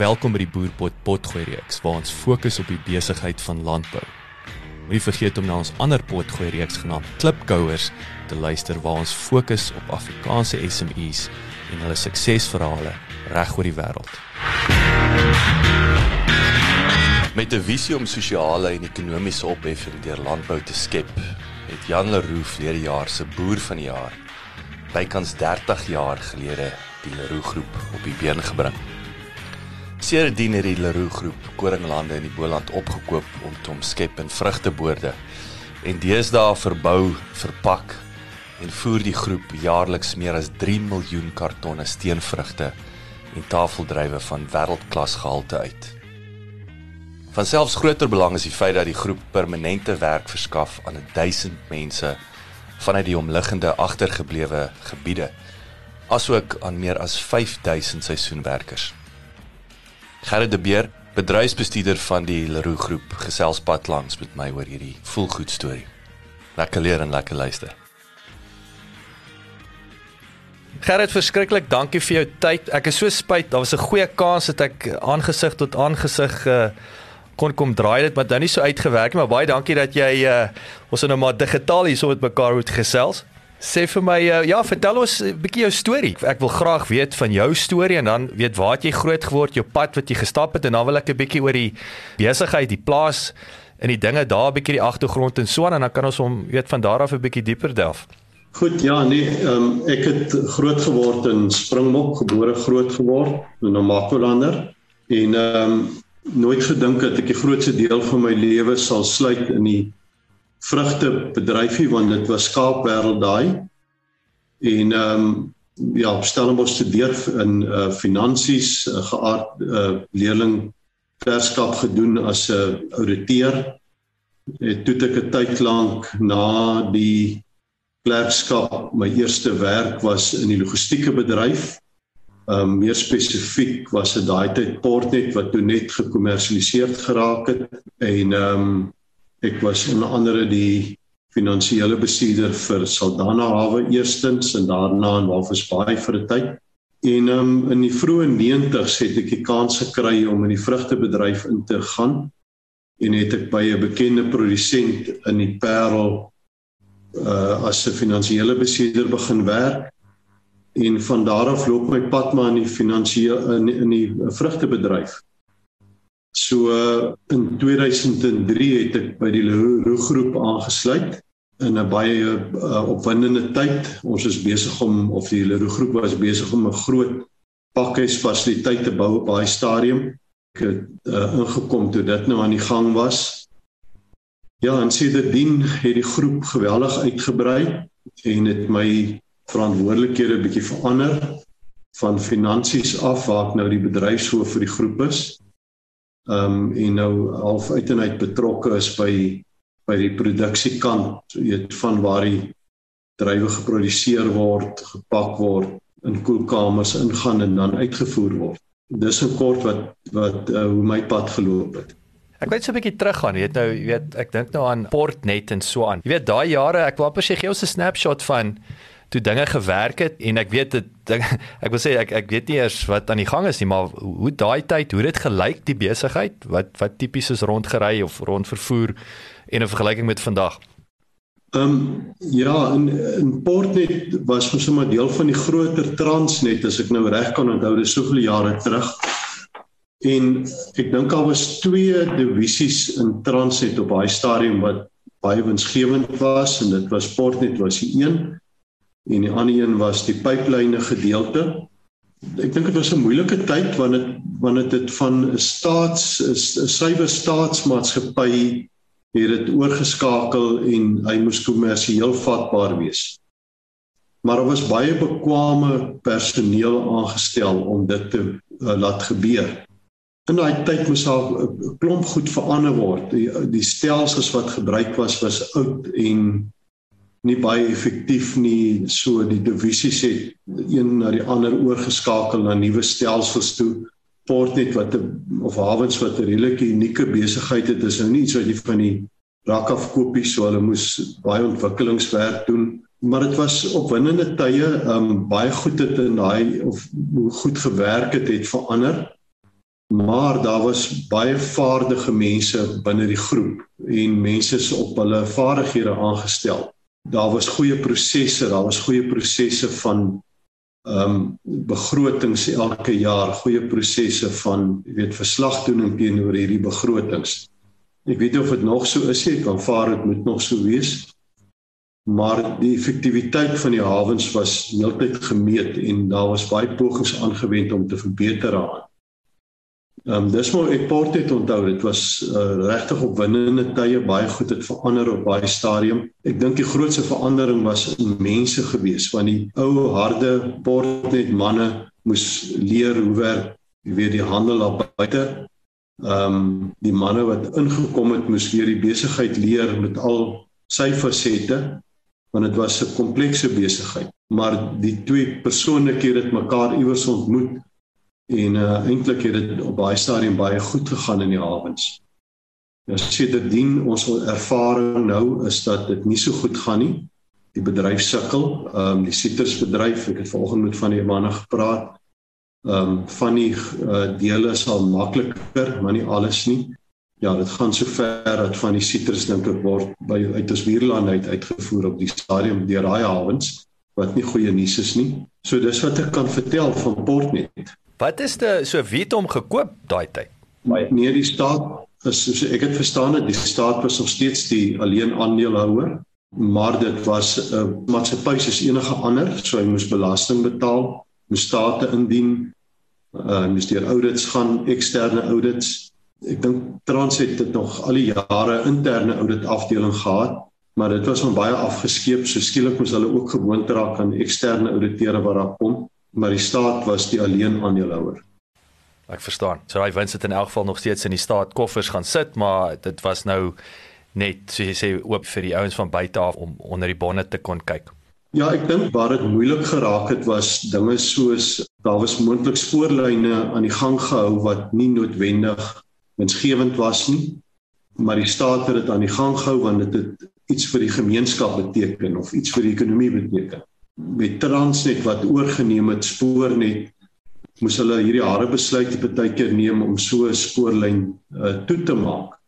Welkom by die Boerpot Potgooi reeks waar ons fokus op die besigheid van landbou. Moenie vergeet om na ons ander potgooi reeks genaamd Klipkouers te luister waar ons fokus op Afrikaanse SMEs en hulle suksesverhale reg oor die wêreld. Met 'n visie om sosiale en ekonomiese opheffing deur landbou te skep, het Jan Leroux verlede jaar se boer van die jaar bykans 30 jaar gelede die Leroux groep op die been gebring. Sedertdien het die Leroux groep koringlande in die Boland opgekoop om te omskep in vrugteboorde en deesdae verbou, verpak en voer die groep jaarliks meer as 3 miljoen kartonne steenvrugte en tafeldrywe van wêreldklas gehalte uit. Van selfs groter belang is die feit dat die groep permanente werk verskaf aan 1000 mense vanuit die omliggende agtergeblewe gebiede asook aan meer as 5000 seisoenwerkers. Gerrit de Beer, bedryfsbestuurder van die Leroux groep, gesels pad langs met my oor hierdie voelgoed storie. Lekker leer en lekker luister. Gerrit, verskriklik dankie vir jou tyd. Ek is so spyt, daar was 'n goeie kans dat ek aangesig tot aangesig uh, kon kom draai dit, maar dan nie so uitgewerk nie, maar baie dankie dat jy uh, ons nou maar digitaal hierso met mekaar moet gesels. Sê vir my uh, ja, vertel ons 'n bietjie jou storie. Ek wil graag weet van jou storie en dan weet waar het jy groot geword, jou pad wat jy gestap het en dan wil ek 'n bietjie oor die besigheid, die plaas en die dinge daar 'n bietjie die agtergrond en so aan en dan kan ons hom weet van daar af 'n bietjie dieper delf. Goed, ja, nee, um, ek het groot geword in Springbok, gebore groot geword in Namakolander en ehm um, nooit gedink dat ek die grootste deel van my lewe sal sluit in die vrugtebedryfie want dit was skaapwêreld daai. En ehm um, ja, Stellenbosch studeer in uh finansies, uh, geaard uh leerling verskap gedoen as 'n uh, ouditeur. Het toe ek 'n tyd lank na die klerkskap, my eerste werk was in die logistieke bedryf. Um meer spesifiek was dit daai tyd Portnet wat toe net gekommersialiseer geraak het en um ek was onder andere die finansiële bestuurder vir Saldanha Hawe eerstens en daarna in Walvis Bay vir 'n tyd. En um in die vroeë 90's het ek die kans gekry om in die vrugtebedryf in te gaan en het ek by 'n bekende produsent in die Parel uh as 'n finansiële bestuurder begin werk en van daar af loop my pad maar in die finansiële in, in die vrugtebedryf. So uh, in 2003 het ek by die Leroux groep aangesluit in 'n baie uh, opwindende tyd. Ons is besig om of die Leroux groep was besig om 'n groot pakhuisfasiliteit te bou op daai stadium. Ek het uh, ingekom toe dit nou aan die gang was Ja, en sedertdien het die groep geweldig uitgebrei en het my verantwoordelikhede 'n bietjie verander van finansies af waar ek nou die bedryfshoof vir die groep is. Ehm um, en nou half uit en uit betrokke is by by die produksiekant, weet van waar die druiwe geproduseer word, gepak word, in koelkamers ingaan en dan uitgevoer word. Dis 'n kort wat wat uh, hoe my pad geloop het. Ek weet so 'n bietjie teruggaan, jy weet nou, jy weet ek dink nou aan Portnet en so aan. Jy weet daai jare, ek wou amper sê gee ons 'n snapshot van toe dinge gewerk het en ek weet dit ek wil sê ek ek weet nie eers wat aan die gang is nie, maar hoe daai tyd, hoe dit gelyk die besigheid, wat wat tipies is rondgery of rond vervoer en 'n vergelyking met vandag. Ehm um, ja, in in Portnet was ons sommer deel van die groter Transnet as ek nou reg kan onthou, dis soveel jare terug En ek dink daar was twee divisies in Transnet op daai stadium wat baie winsgewend was en dit was Sportnet was die een en die ander een was die pyplyne gedeelte. Ek dink dit was 'n moeilike tyd want dit want dit van 'n staats 'n suiwer staatsmaatskappy het dit oorgeskakel en hy moes kommersieel vatbaar wees. Maar daar was baie bekwame personeel aangestel om dit te uh, laat gebeur. In daai tyd moes daar 'n klomp goed verander word. Die, die stelsels wat gebruik was was oud en nie baie effektief nie. So die divisies het een na die ander oorgeskakel na nuwe stelsels toe. Portnet wat 'n of Havens wat 'n redelike unieke besigheid het, is nou nie iets wat jy van die rak af koopie so hulle moes baie ontwikkelingswerk doen. Maar dit was opwindende tye, um baie goed het in daai of hoe goed gewerk het het verander. Maar daar was baie vaardige mense binne die groep en mense is op hulle vaardighede aangestel daar was goeie prosesse, daar was goeie prosesse van ehm um, begrotings elke jaar, goeie prosesse van jy weet verslagdoening teenoor hierdie begrotings. Ek weet of dit nog so is nie, kan vaar dit moet nog so wees. Maar die effektiwiteit van die hawens was heeltyd gemeet en daar was baie pogings aangewend om te verbeter aan. Ehm um, dis maar ek port het onthou dit was uh, regtig opwindende tye baie goed het verander op baie stadium. Ek dink die grootste verandering was in mense gewees want die ou harde port net manne moes leer hoe werk jy weet die handel daar buite. Ehm um, die manne wat ingekom het moes weer die besigheid leer met al sy fasette want dit was 'n komplekse besigheid. Maar die twee persoonlikhede het mekaar iewers ontmoet en uh, eintlik het dit op baie stadium baie goed gegaan in die hawens. Ja, sedertdien ons ervaring nou is dat dit nie so goed gaan nie. Die bedryf sukkel, ehm um, die sitrusbedryf, ek het vanoggend met van die manne gepraat. Ehm um, van die uh, dele sal makliker, maar nie alles nie. Ja, dit gaan so ver dat van die sitrus dink ek word by uit ons buurland uit uitgevoer op die stadium deur daai hawens wat nie goeie nuus is nie. So dis wat ek kan vertel van Portnet. Wat is die so wie het hom gekoop daai tyd? Nee, die staat is soos ek het verstaan het, die staat was nog steeds die alleen aandeelhouer, maar dit was 'n uh, maatskappy soos enige ander, so hy moes belasting betaal, moes state indien, uh moes deur audits gaan, eksterne audits. Ek dink Transnet het nog al die jare interne audit afdeling gehad, maar dit was van baie afgeskeep, so skielik moes hulle ook gewoond raak aan eksterne auditeure wat daar kom maar die staat was die alleen aandeelhouer. Ek verstaan. So daai wins het in elk geval nog steeds in die staat koffers gaan sit, maar dit was nou net soos jy sê oop vir die ouens van buite af om onder die bonne te kon kyk. Ja, ek dink waar dit moeilik geraak het was dinge soos daar was moontlik spoorlyne aan die gang gehou wat nie noodwendig winsgewend was nie, maar die staat het dit aan die gang gehou want dit het iets vir die gemeenskap beteken of iets vir die ekonomie beteken met Transnet wat oorgeneem het Spoornet moes hulle hierdie harde besluit baie keer neem om so 'n spoorlyn uh, toe te maak.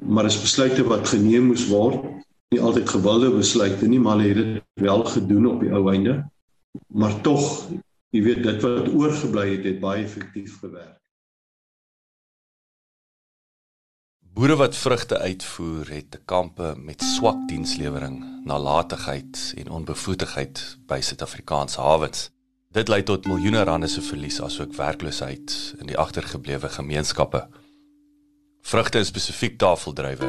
Maar dis besluite wat geneem moes word, nie altyd gewilde besluite nie, maar hulle het dit wel gedoen op die ou einde. Maar tog, jy weet dit wat oorgebly het, het baie effektief gewerk. Boere wat vrugte uitvoer het te kampe met swak dienslewering, nalatigheid en onbevoedigheid by Suid-Afrikaanse hawens. Dit lei tot miljoene rande se verlies asook werkloosheid in die agtergeblewe gemeenskappe. Vrugte en spesifiek tafeldruiwe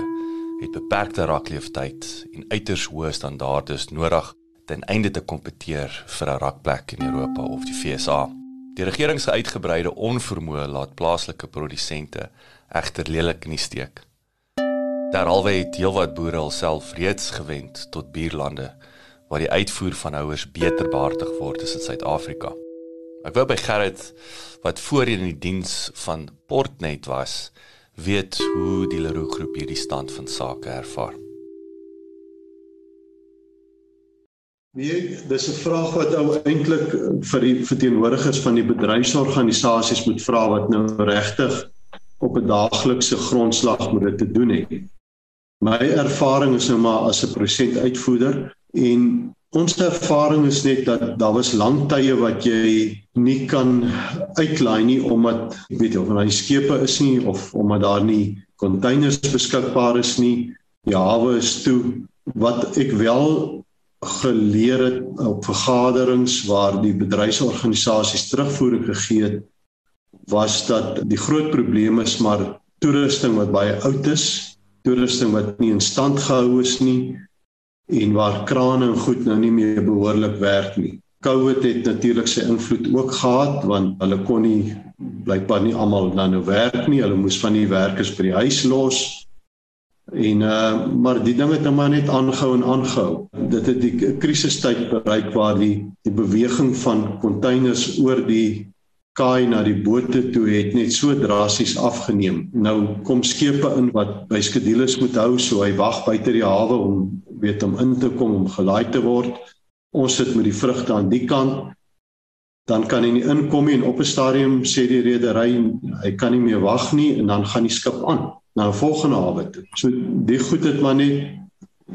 het beperkte rakleeftyd en uiters hoë standaarde nodig ten einde te kompeteer vir 'n rakplek in Europa of die VSA. Die regering se uitgebreide onvermoë laat plaaslike produsente egter lelik in die steek. Derhalwe het heelwat boere alself reeds gewend tot buurlande waar die uitvoer van houers beter behartig word as in Suid-Afrika. Ek wou by Gerrit wat voorheen in die diens van Portnet was, weet hoe die Leroe groep hierdie stand van sake ervaar. Nee, dis 'n vraag wat ou eintlik vir die verteenwoordigers van die bedryfsorganisasies moet vra wat nou regtig op 'n daaglikse grondslag moet dit te doen hê. My ervaring is nou maar as 'n prosent uitvoerder en Ons ervaring is net dat daar was lang tye wat jy nie kan uitlaai nie omdat ek weet of daar skepe is nie of omdat daar nie containers beskikbaar is nie. Die hawe is toe. Wat ek wel geleer het op vergaderings waar die bedryfsorganisasies terugvoering gegee het was dat die groot probleem is maar toerusting wat baie oud is, toerusting wat nie in stand gehou is nie en waar krane en goed nou nie meer behoorlik werk nie. COVID het natuurlik sy invloed ook gehad want hulle kon nie blykbaar nie almal nou werk nie. Hulle moes van die werkers by die huis los. En uh maar die ding het nou maar net aangehou en aangehou. Dit het die krisistyd bereik waar die die beweging van containers oor die kaai na die bote toe het net so drasties afgeneem. Nou kom skepe in wat by skedules moet hou, so hy wag buite die hawe om weet om in te kom om gelaai te word. Ons sit met die vrugte aan die kant. Dan kan hy nie inkom nie en op 'n stadium sê die redery hy kan nie meer wag nie en dan gaan die skip aan na 'n volgende hawe toe. So die goed het maar net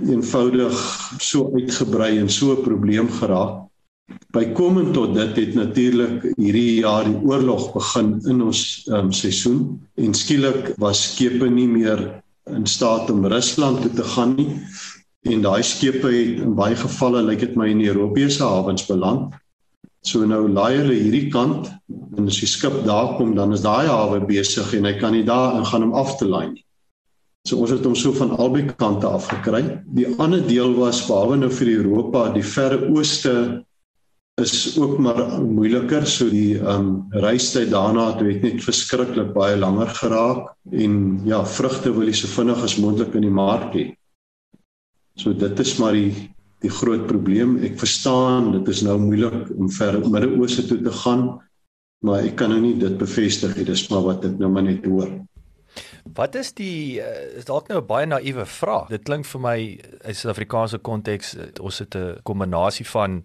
eenvoudig so uitgebrei en so 'n probleem geraak. Bykomend tot dit het natuurlik hierdie jaar die oorlog begin in ons um, seisoen en skielik was skepe nie meer in staat om Rusland toe te gaan nie en daai skepe het in baie gevalle lyk dit my in Europese hawens beland. So nou laai hulle hierdie kant en as die skip daar kom dan is daai hawe besig en hy kan nie daar ingaan om af te laai nie. So ons het hom so van albei kante af gekry. Die ander deel was behalwe nou vir Europa, die verre ooste is ook maar moeiliker so die ehm um, reistyd daarna het net verskriklik baie langer geraak en ja vrugte wil jy so vinnig as moontlik in die mark hê. So dit is maar die die groot probleem. Ek verstaan dit is nou moeilik om ver Midde-Ooste toe te gaan, maar ek kan nou nie dit bevestig nie. Dis maar wat ek nou maar net hoor. Wat is die uh, is dalk nou 'n baie naïewe vraag. Dit klink vir my in Suid-Afrikaanse konteks eh, ons het 'n kombinasie van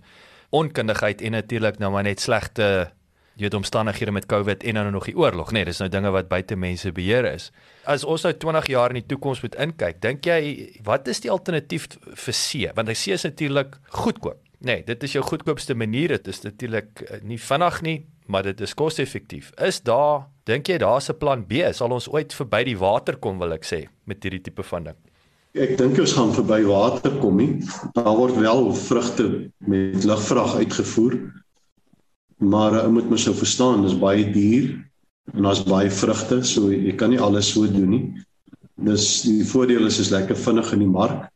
onkundigheid en natuurlik nou maar net slegte jy weet omstandighede met COVID en dan nog die oorlog, nee, dis nou dinge wat buite mense beheer is. As ons nou 20 jaar in die toekoms moet inkyk, dink jy wat is die alternatief vir C? Want ek sê is natuurlik goedkoop. Nee, dit is jou goedkoopste manier. Dit is natuurlik eh, nie vinnig nie, maar dit is koste-effektief. Is daar dink jy daar's 'n plan B? Sal ons ooit verby die water kom, wil ek sê, met hierdie tipe van ding? Ek dink ons gaan verby water kom nie. Daar word wel vrugte met lugvrag uitgevoer maar jy uh, moet mos sou verstaan dis baie duur en daar's baie vrugte so jy kan nie alles so doen nie. Dis die voordeel is is lekker vinnig in die mark.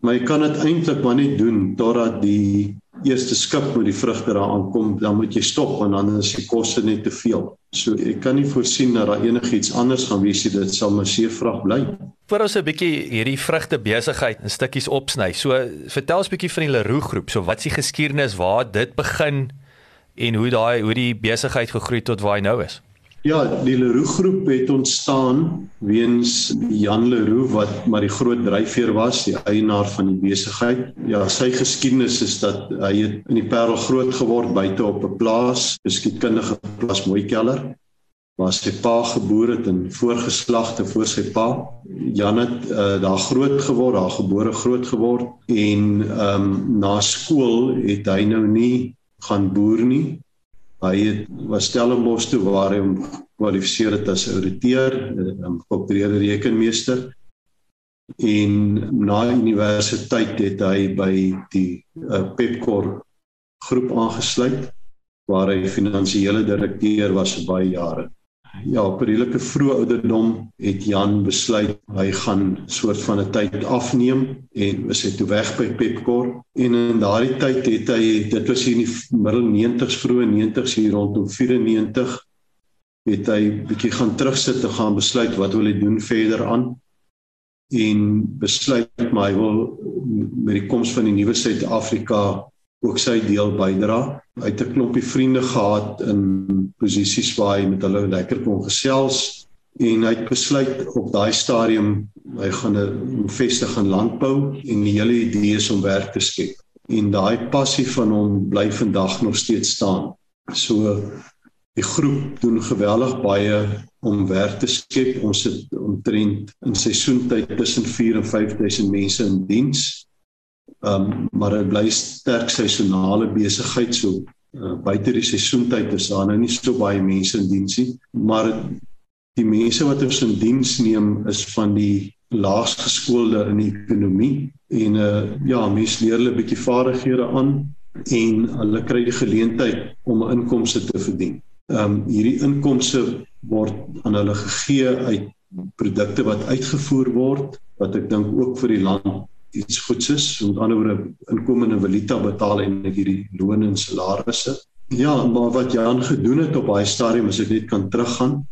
Maar jy kan dit eintlik maar net doen totdat die eerste skip met die vrugte daar aankom dan moet jy stop want dan is die koste net te veel so ek kan nie voorsien dat daar enigiets anders gaan wees dit sal maar seer vrag bly Vir ons 'n bietjie hierdie vrugte besigheid in stukkies opsny. So vertel ons bietjie van die Leroux groep. So wat is die geskiedenis waar dit begin? en hoe daai hoe die besigheid gegroei tot waar hy nou is. Ja, die Leroux groep het ontstaan weens Jan Leroux wat maar die groot dryfveer was, die eienaar van die besigheid. Ja, sy geskiedenis is dat hy het in die Parel groot geword buite op 'n plaas, beskietkundige plaas Mooikeller waar sy pa geboor het en voorgeslagte voor sy pa. Jan het uh, daar groot geword, daar gebore groot geword en ehm um, na skool het hy nou nie gaan boer nie. Hy het was Stellenbosch toe waar hy hom kwalifiseer het as ouditeur, 'n geopereerde rekenmeester. En na universiteit het hy by die uh, Pepkor groep aangesluit waar hy finansiële direkteur was vir baie jare ja, op 'n redelike vroeë ouderdom het Jan besluit hy gaan soort van 'n tyd afneem en was hy toe weg by Pepkor en in daardie tyd het hy dit was hier in die middel 90s vroeë 90s hier rondom 94 het hy bietjie gaan terugsit en gaan besluit wat wil hy doen verder aan. En besluit maar hy wil met die koms van die nuwe Suid-Afrika ook sy deel bydra. Hy het 'n klompie vriende gehad in posisies waar hy met hulle lekker kon gesels en hy het besluit op daai stadium hy gaan 'n vestig in landbou en die hele idee is om werk te skep. En daai passie van hom bly vandag nog steeds staan. So die groep doen geweldig baie om werk te skep. Ons het omtrent in seisoentyd tussen 4 en 5000 mense in diens Ehm um, maar dit bly sterk seisonale besigheid so uh, buite die seisoentyd is daar nou nie so baie mense in diens nie, maar die mense wat ons in diens neem is van die laaggeskoolde in die ekonomie en uh ja, mense leer hulle 'n bietjie vaardighede aan en hulle kry die geleentheid om 'n inkomste te verdien. Ehm um, hierdie inkomste word aan hulle gegee uit produkte wat uitgevoer word wat ek dink ook vir die land iets goeds is. Met ander woorde inkomende valuta betaal en hierdie loon en salarisse. Ja, maar wat Jan gedoen het op baie stadium as ek net kan teruggaan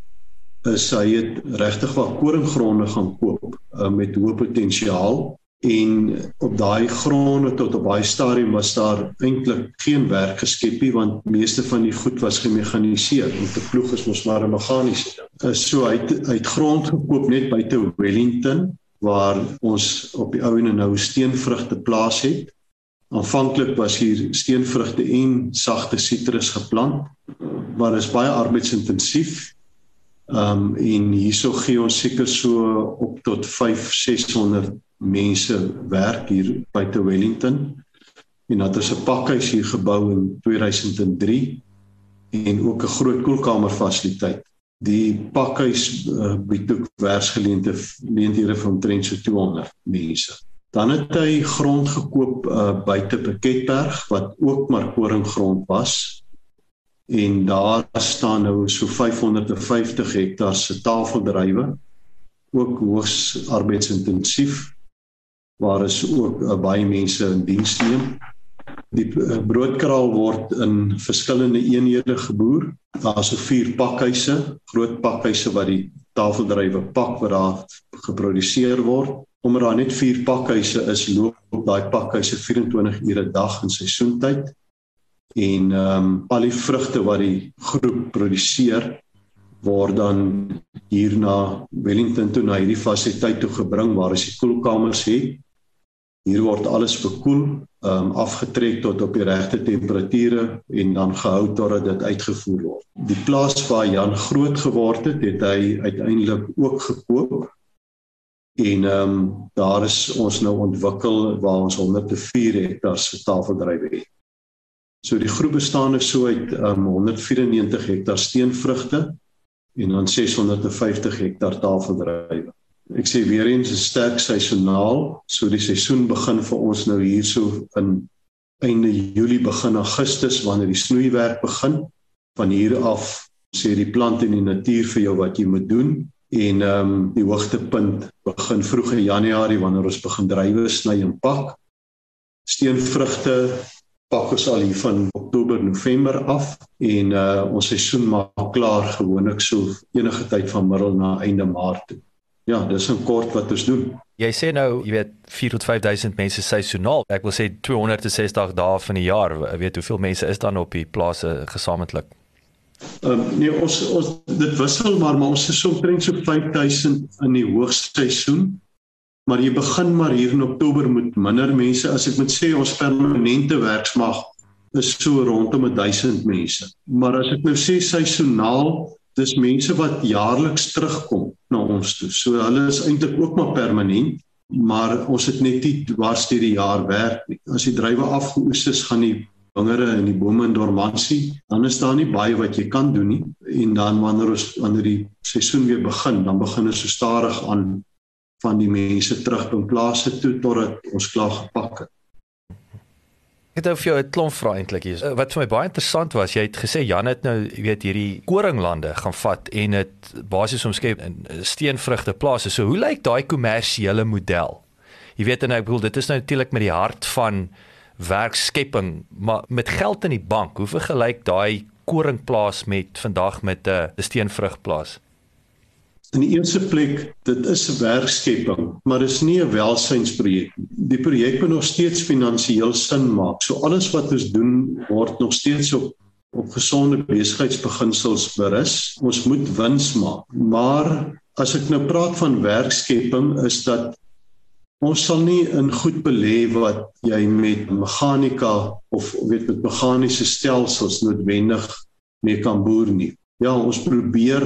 is hy het regtig wat koringgronde gaan koop uh, met hoë potensiaal en op daai gronde tot op baie stadium was daar eintlik geen werk geskep nie want meeste van die goed was gemekaniseer en te ploeg is mos maar 'n meganiese ding. Uh, so hy het, hy het grond gekoop net buite Wellington waar ons op die ou en nou steenvrugte plaas het. Aanvanklik was hier steenvrugte en sagte sitrus geplant, maar is baie arbeidsintensief Ehm um, en hierso gee ons seker so op tot 5 600 mense werk hier by te Wellington. En dat is 'n pakhuis hier gebou in 2003 en ook 'n groot koelkamerfasiliteit. Die pakhuis uh, bied ook werksgeleenthede vir omtrent so 200 mense. Dan het hy grond gekoop uh, buite Piketberg wat ook maar koringgrond was en daar staan nou so 550 hektaar se tafeldrywe ook hoogs arbeidsintensief waar is ook uh, baie mense in diens neem. Die uh, broodkraal word in verskillende eenhede geboer. Daar's so vier pakhuise, groot pakhuise wat die tafeldrywe pak wat daar geproduseer word. Omdat daar net vier pakhuise is, loop daai pakhuise 24 ure 'n dag in seisoentyd en ehm um, al die vrugte wat die groep produseer word dan hier na Wellington toe na hierdie fasiliteit toe gebring waar as die koelkamers het. Hier word alles bekoel, ehm um, afgetrek tot op die regte temperature en dan gehou totdat dit uitgevoer word. Die plaas waar Jan groot geword het, het hy uiteindelik ook gekoop. En ehm um, daar is ons nou ontwikkel waar ons 104 hektaar se tafeldrywe het. So die groep bestaan so uit um, 194 hektaar steenvrugte en dan 650 hektaar tafeldrywe. Ek sê weer eens 'n sterk seisoonaal, so die seisoen begin vir ons nou hierso in einde Julie begin Augustus wanneer die snoeiwerk begin. Van hier af sê die plant en die natuur vir jou wat jy moet doen en ehm um, die hoogtepunt begin vroeg in Januarie wanneer ons begin drywe sny en pak. Steenvrugte pak ons al hier van Oktober November af en uh ons seisoen maak klaar gewoonlik so enige tyd van middel na einde Maart toe. Ja, dis 'n kort wat ons doen. Jy sê nou, jy weet 4 tot 5000 mense seisoonaal. Ek wil sê 260 dae van die jaar. Ek weet hoeveel mense is dan op die plase gesamentlik? Ehm um, nee, ons ons dit wissel maar maar ons is omtrent so 5000 in die hoogseisoen maar jy begin maar hier in Oktober met minder mense as ek moet sê ons permanente werksmag is so rondom 1000 mense maar as ek nou sê seisoonaal dis mense wat jaarliks terugkom na ons toe. So hulle is eintlik ook maar permanent maar ons het net nie dwars deur die jaar werk nie. As die drywe afgeoes is gaan die wingerde en die bome in dormansie. Dan is daar nie baie wat jy kan doen nie. En dan wanneer ons wanneer die seisoen weer begin dan begin ons so stadig aan van die mense terug by plase toe totdat ons klaar gepak het. Ek het vir jou 'n klomp vrae eintlik hier. Wat vir my baie interessant was, jy het gesê Jan het nou, jy weet, hierdie koringlande gaan vat en dit basies omskep in steenvrugte plase. So hoe lyk daai kommersiële model? Jy weet en ek bedoel dit is nou natuurlik met die hart van werkskepping, maar met geld in die bank, hoe vergelyk daai koringplaas met vandag met 'n steenvrugplaas? In die eerste plek, dit is 'n werkskepping, maar dit is nie 'n welsynsprojek nie. Die projek moet nog steeds finansiëel sin maak. So alles wat ons doen word nog steeds op op gesonde besigheidsbeginsels berus. Ons moet wins maak. Maar as ek nou praat van werkskepping, is dat ons sal nie in goed belê wat jy met meganika of weet met meganiese stelsels noodwendig mee kan boer nie. Ja, ons probeer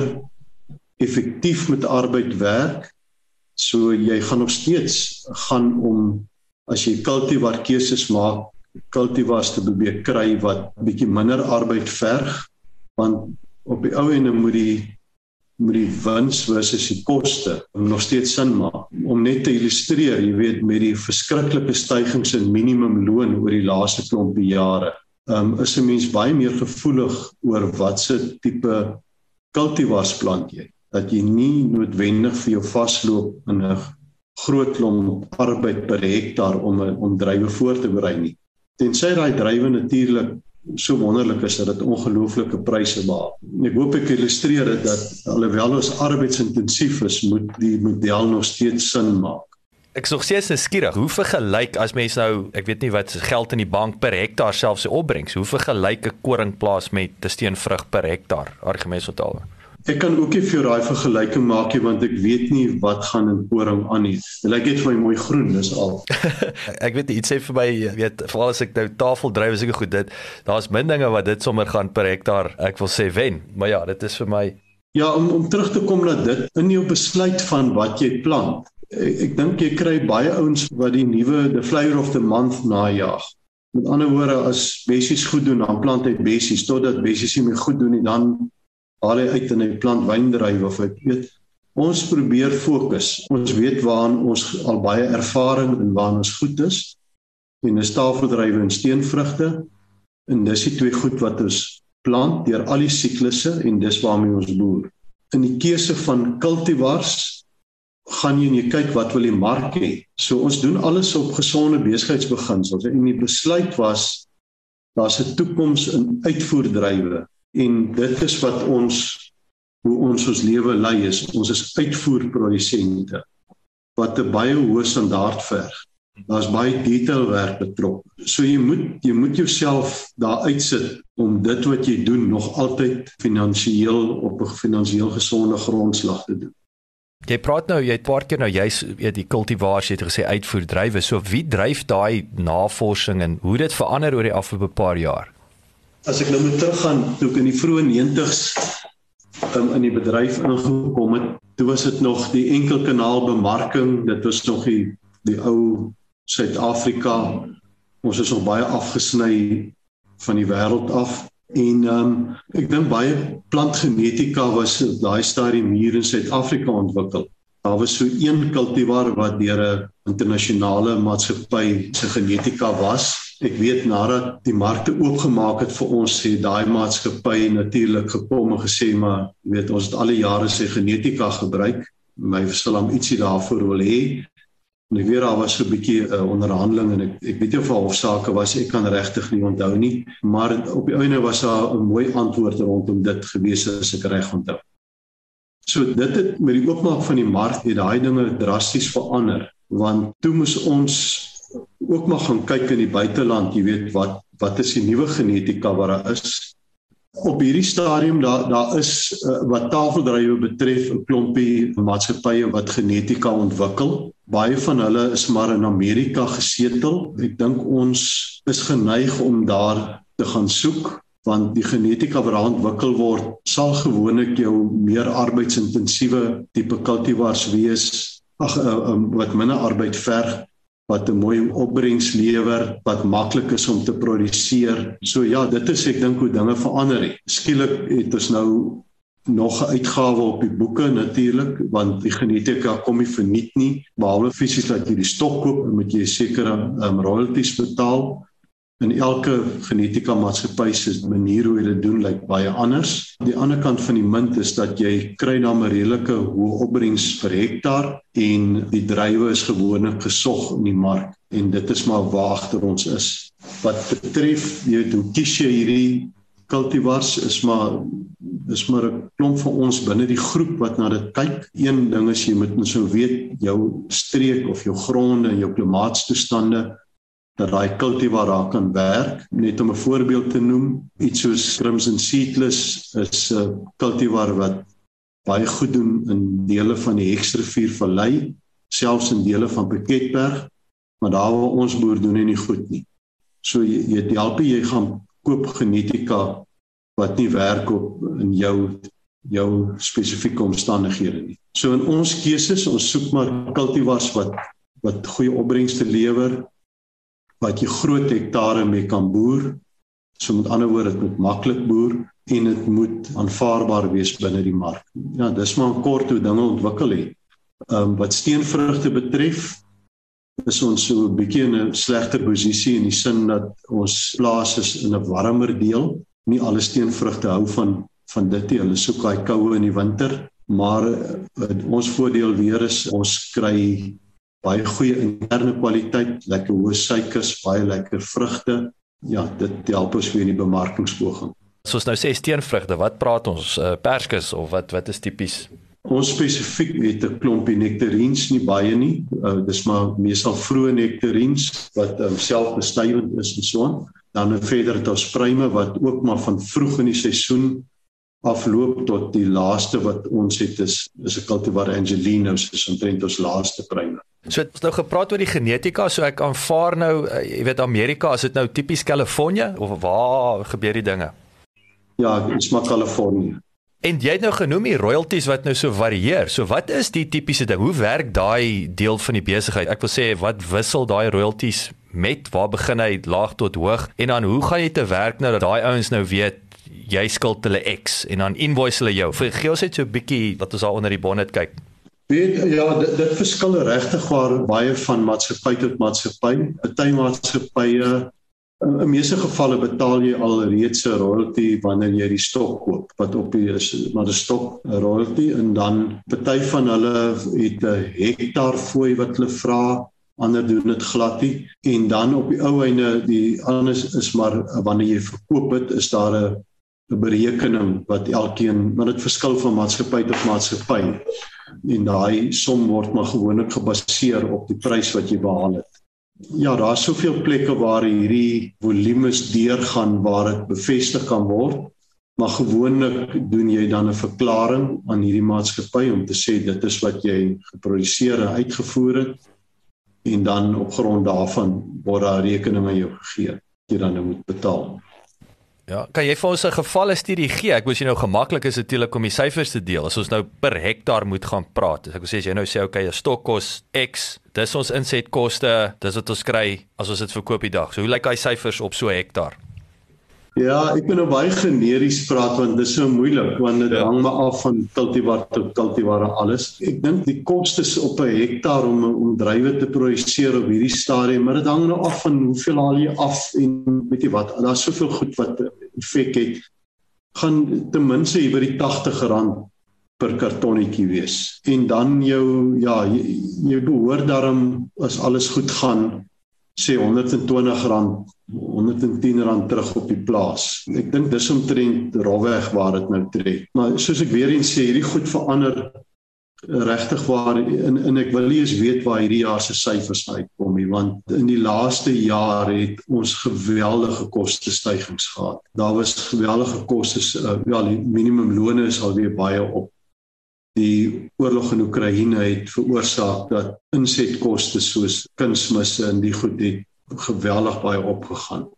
effektief met arbeid werk. So jy gaan nog steeds gaan om as jy kultivar keuses maak, kultivars te probeer kry wat bietjie minder arbeid verg, want op die ou ende moet die moet die wins versus die koste nog steeds sin maak. Om net te illustreer, jy weet met die verskriklike stygings in minimumloon oor die laaste klompie jare, um, is 'n mens baie meer gevoelig oor watse tipe kultivars plant jy. Dat jy nie noodwendig vir jou vasloop in 'n groot klomp arbeid per hektaar om om drywe voor te berei nie. Tensy daai drywe natuurlik so wonderlik is dat dit ongelooflike pryse behaal. Ek hoop ek illustreer dit dat alhoewel ons arbeidsintensief is, moet die model nog steeds sin maak. Ek sou sê dit is skieurig. Hoe vergelyk as mens nou, ek weet nie wat geld in die bank per hektaar selfs se opbrengs, hoe vergelyk 'n koringplaas met 'n steenvrug per hektaar? Argumente totaal. Ek kan ook nie vir daai vergelyking maak nie want ek weet nie wat gaan in koring aan nie. Dit lyk net vir my mooi groen, dis al. ek weet iets sê vir my, weet, veral as ek nou tafel dryf is ek goed dit. Daar's min dinge wat dit sommer gaan per hektaar, ek wil sê wen. Maar ja, dit is vir my Ja, om om terug te kom na dit in jou besluit van wat jy plant. Ek, ek dink jy kry baie ouens wat die nuwe the flavor of the month najag. Met ander woorde, as bessies goed doen, dan plant hy bessies totdat bessies nie meer goed doen nie, dan haal hy uit en hy plant wyndrywe of ek weet ons probeer fokus. Ons weet waaraan ons al baie ervaring en waaraan ons goed is. En 'n staffeldrywe en steenvrugte. En dis die twee goed wat ons plant deur al die siklusse en dis waarmee ons boer. In die keuse van kultivars gaan jy en jy kyk wat wil die mark hê. So ons doen alles op gesonde besigheidsbeginsels. En die besluit was daar's 'n toekoms in uitvoerdrywe en dit is wat ons hoe ons ons lewe lei is ons is uitvoerprodusente wat 'n baie hoë standaard verg. Daar's baie detailwerk betrokke so jy moet jy moet jouself daar uitsit om dit wat jy doen nog altyd finansiëel op 'n finansiëel gesonde grondslag te doen. Jy praat nou jy het paar keer nou jy's weet die kultivars jy het gesê uitvoerdrywe. So wie dryf daai navorsing en hoe dit verander oor die afgelope paar jaar as ek nou moet teruggaan toe ek in die vroeë 90s um, in die bedryf ingekom het, toe was dit nog die enkelkanaal bemarking, dit was nog die die ou Suid-Afrika. Ons is nog baie afgesny van die wêreld af en um, ek dink baie plantgenetika was daai stadium hier in Suid-Afrika ontwikkel. Daar was so een kultivar wat deur 'n internasionale maatskappy se genetika was Ek weet nadat die markte oopgemaak het vir ons sê daai maatskappy natuurlik gekom en gesê maar weet ons het al die jare sy genetika gebruik. My verskil om ietsie daarvoor wil hê. En ek weet daar was so 'n bietjie 'n uh, onderhandeling en ek ek weet nie of daar hofsaake was ek kan regtig nie onthou nie, maar op die einde was daar 'n mooi antwoord rondom dit gewees as ek reg onthou. So dit het met die oopmaak van die mark het daai dinge drasties verander want toe moes ons ook maar gaan kyk in die buiteland, jy weet wat wat is die nuwe genetika wat daar is. Op hierdie stadium daar daar is uh, wat tafeldrywe betref 'n klompie maatskappye wat genetika ontwikkel. Baie van hulle is maar in Amerika gesetel. Ek dink ons is geneig om daar te gaan soek want die genetika wat ontwikkel word sal gewoonlik jou meer arbeidsintensiewe tipe kultivars wees ag uh, um, wat minder arbeid verg wat 'n mooi opbrengs lewer, wat maklik is om te produseer. So ja, dit is ek dink hoe dinge verander het. Skielik het ons nou nog 'n uitgawe op die boeke natuurlik, want die genetika kom nie verniet nie, behalwe fisies dat jy die stok koop, moet jy sekere um, royalties betaal in elke genetika maatskappy se manier hoe hulle doen lyk baie anders. Die ander kant van die munt is dat jy kry dan 'n redelike hoë opbrengs per hektaar en die drywe is gewoonlik gesog in die mark en dit is maar waar agter ons is. Wat betref jy hoe kies jy hierdie kultivars is maar is maar 'n klomp van ons binne die groep wat na dit kyk. Een ding is jy moet nou so weet jou streek of jou gronde en jou klimaatstoestande dat daai cultivar daar kan werk. Net om 'n voorbeeld te noem, iets soos Crimson Seedless is 'n cultivar wat baie goed doen in dele van die Hexrivier Vallei, selfs in dele van Piketberg, maar daar waar ons boer doen nie goed nie. So jy jy help jy gaan koop genetika wat nie werk op in jou jou spesifieke omstandighede nie. So in ons keuses, ons soek maar cultivars wat wat goeie opbrengste lewer wat jy groot hektare mee kan boer. So met ander woorde, dit moet maklik boer en dit moet aanvaarbaar wees binne die mark. Ja, dis maar kort hoe dinge ontwikkel het. Ehm um, wat steenvrugte betref, is ons so 'n bietjie in 'n slegter posisie in die sin dat ons plaas is in 'n warmer deel. Nie alle steenvrugte hou van van dit nie. Hulle soek daai koue in die winter, maar uh, ons voordeel weer is ons kry baie goeie interne kwaliteit, lekker hoë suikers, baie lekker vrugte. Ja, dit help ons weer in die bemarkingspoging. Soos nou sê steenvrugte, wat praat ons? Uh, perskes of wat wat is tipies? Ons spesifiek het 'n klompie nektarines nie baie nie. Uh, dis maar meestal vroeë nektarines wat um, selfbestuivend is en so aan. Dan verder het ons pruime wat ook maar van vroeg in die seisoen afloop tot die laaste wat ons het is is 'n cultivar Angelinos, is omtrent ons laaste pruime. So het ons nou gepraat oor die genetika, so ek aanvaar nou, uh, jy weet Amerika, is dit nou tipies Kalifornië of waar gebeur die dinge? Ja, is maar Kalifornië. En jy het nou genoem die royalties wat nou so varieer. So wat is die tipiese ding? Hoe werk daai deel van die besigheid? Ek wil sê wat wissel daai royalties met? Waar begin hy laag tot hoog? En dan hoe gaan jy te werk nou dat daai ouens nou weet jy skuld hulle X en dan invoice hulle jou? Vir gee ons net so 'n bietjie wat ons daar onder die bonnet kyk. Weet ja, dit, dit verskil regtig waar baie van maatskappy tot maatskappy. Party maatskappye In meeste gevalle betaal jy al reeds 'n royalty wanneer jy die stok koop wat op die is maar 'n stok royalty en dan party van hulle het 'n hektaar fooi wat hulle vra ander doen dit glad nie en dan op die ou einde die anders is maar wanneer jy verkoop het is daar 'n 'n berekening wat elkeen maar dit verskil van maatskappy tot maatskappy en daai som word maar gewoonlik gebaseer op die prys wat jy behaal het Ja, daar's soveel plekke waar hierdie volumes deurgaan waar dit bevestig kan word. Maar gewoonlik doen jy dan 'n verklaring aan hierdie maatskappy om te sê dit is wat jy geproduseer en uitgevoer het en dan op grond daarvan word daar rekeninge jou gegee wat jy dan nou moet betaal. Ja, kan jy vir ons 'n gevalle studie gee? Ek wens jy nou gemaklik is natuurlik om die syfers te deel. As ons nou per hektaar moet gaan praat. Ek wil sê as jy nou sê okay, 'n stok kos X, dis ons insetkoste, dis wat ons kry as ons dit verkoop die dag. So hoe lyk daai syfers op so 'n hektaar? Ja, ek moet nou baie generies praat want dit is so moeilik want dit ja. hang maar af van kultivar tot kultivar en alles. Ek dink die kostes op 'n hektaar om om druiwe te produseer op hierdie stadium, maar dit hang nou af van hoeveel haal jy af en weet jy wat, daar's soveel goed wat effek het. Gaan ten minste hier by die R80 per kartonnetjie wees. En dan jou ja, jy, jy behoort daarom as alles goed gaan sê R120 R110 terug op die plaas. Ek dink dis omtrent rowweg waar dit nou trek. Maar soos ek weer eens sê, hierdie goed verander regtig waar in en ek wil nie eens weet waar hierdie jaar se syfers uitkom nie want in die laaste jaar het ons geweldige koste stygings gehad. Daar was geweldige kostes uh, ja die minimumlone is alweer baie op die oorlog in Oekraïne het veroorsaak dat insetkoste soos kunsmisse en die goed het geweldig baie opgegaan.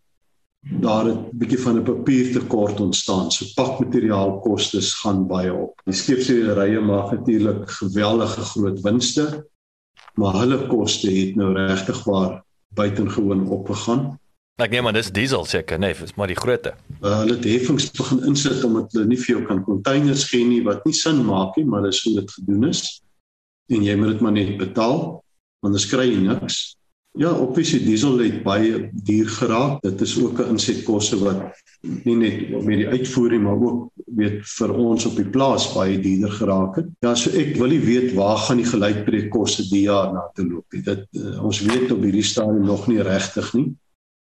Daar het 'n bietjie van 'n papiertekort ontstaan. So pakmateriaalkoste gaan baie op. Die skeepsrye maak natuurlik geweldige groot winste, maar hulle koste het nou regtig waar buitengewoon opgegaan. Ek neem aan dis diesel seker, nee, dis maar die grootte. Uh, hulle het heffings begin insit omdat hulle nie vir jou kan containers gee nie wat nie sin maak nie, maar dis hoe dit gedoen is. En jy moet dit maar net betaal, anders kry jy niks. Ja, obviously diesel het baie duur geraak. Dit is ook 'n insetkoste wat nie net met die uitvoering maar ook weet vir ons op die plaas baie duurder geraak het. Ja, so ek wil nie weet waar gaan die gelykbreekkoste die jaar na toe loop nie. Dit uh, ons weet op hierdie stadium nog nie regtig nie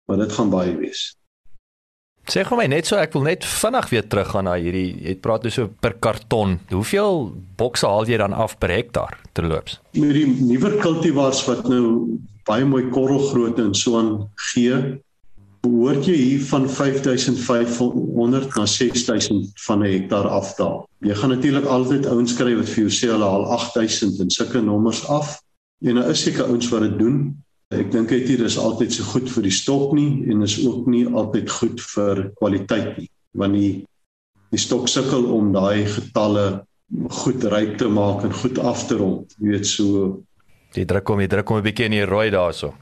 maar dit gaan baie wees. Sê gou my net so ek wil net vinnig weer teruggaan na hierdie jy praat dus so per karton. Hoeveel bokse haal jy dan af per hektaar terloops? Met die nuwer kultivars wat nou baie mooi korrelgrootte en so aan gee, behoort jy hier van 5500 na 6000 van 'n hektaar afdaal. Jy gaan natuurlik altyd ouens kry wat vir jou sê hulle haal 8000 en sulke nommers af. En daar is seker ouens wat dit doen, Ek dink dit is altyd so goed vir die stok nie en is ook nie altyd goed vir kwaliteit nie want die die stok sukkel om daai getalle goed ryk te maak en goed af te rond. Jy weet so die druk kom, die druk kom 'n bietjie in die rooi daarso.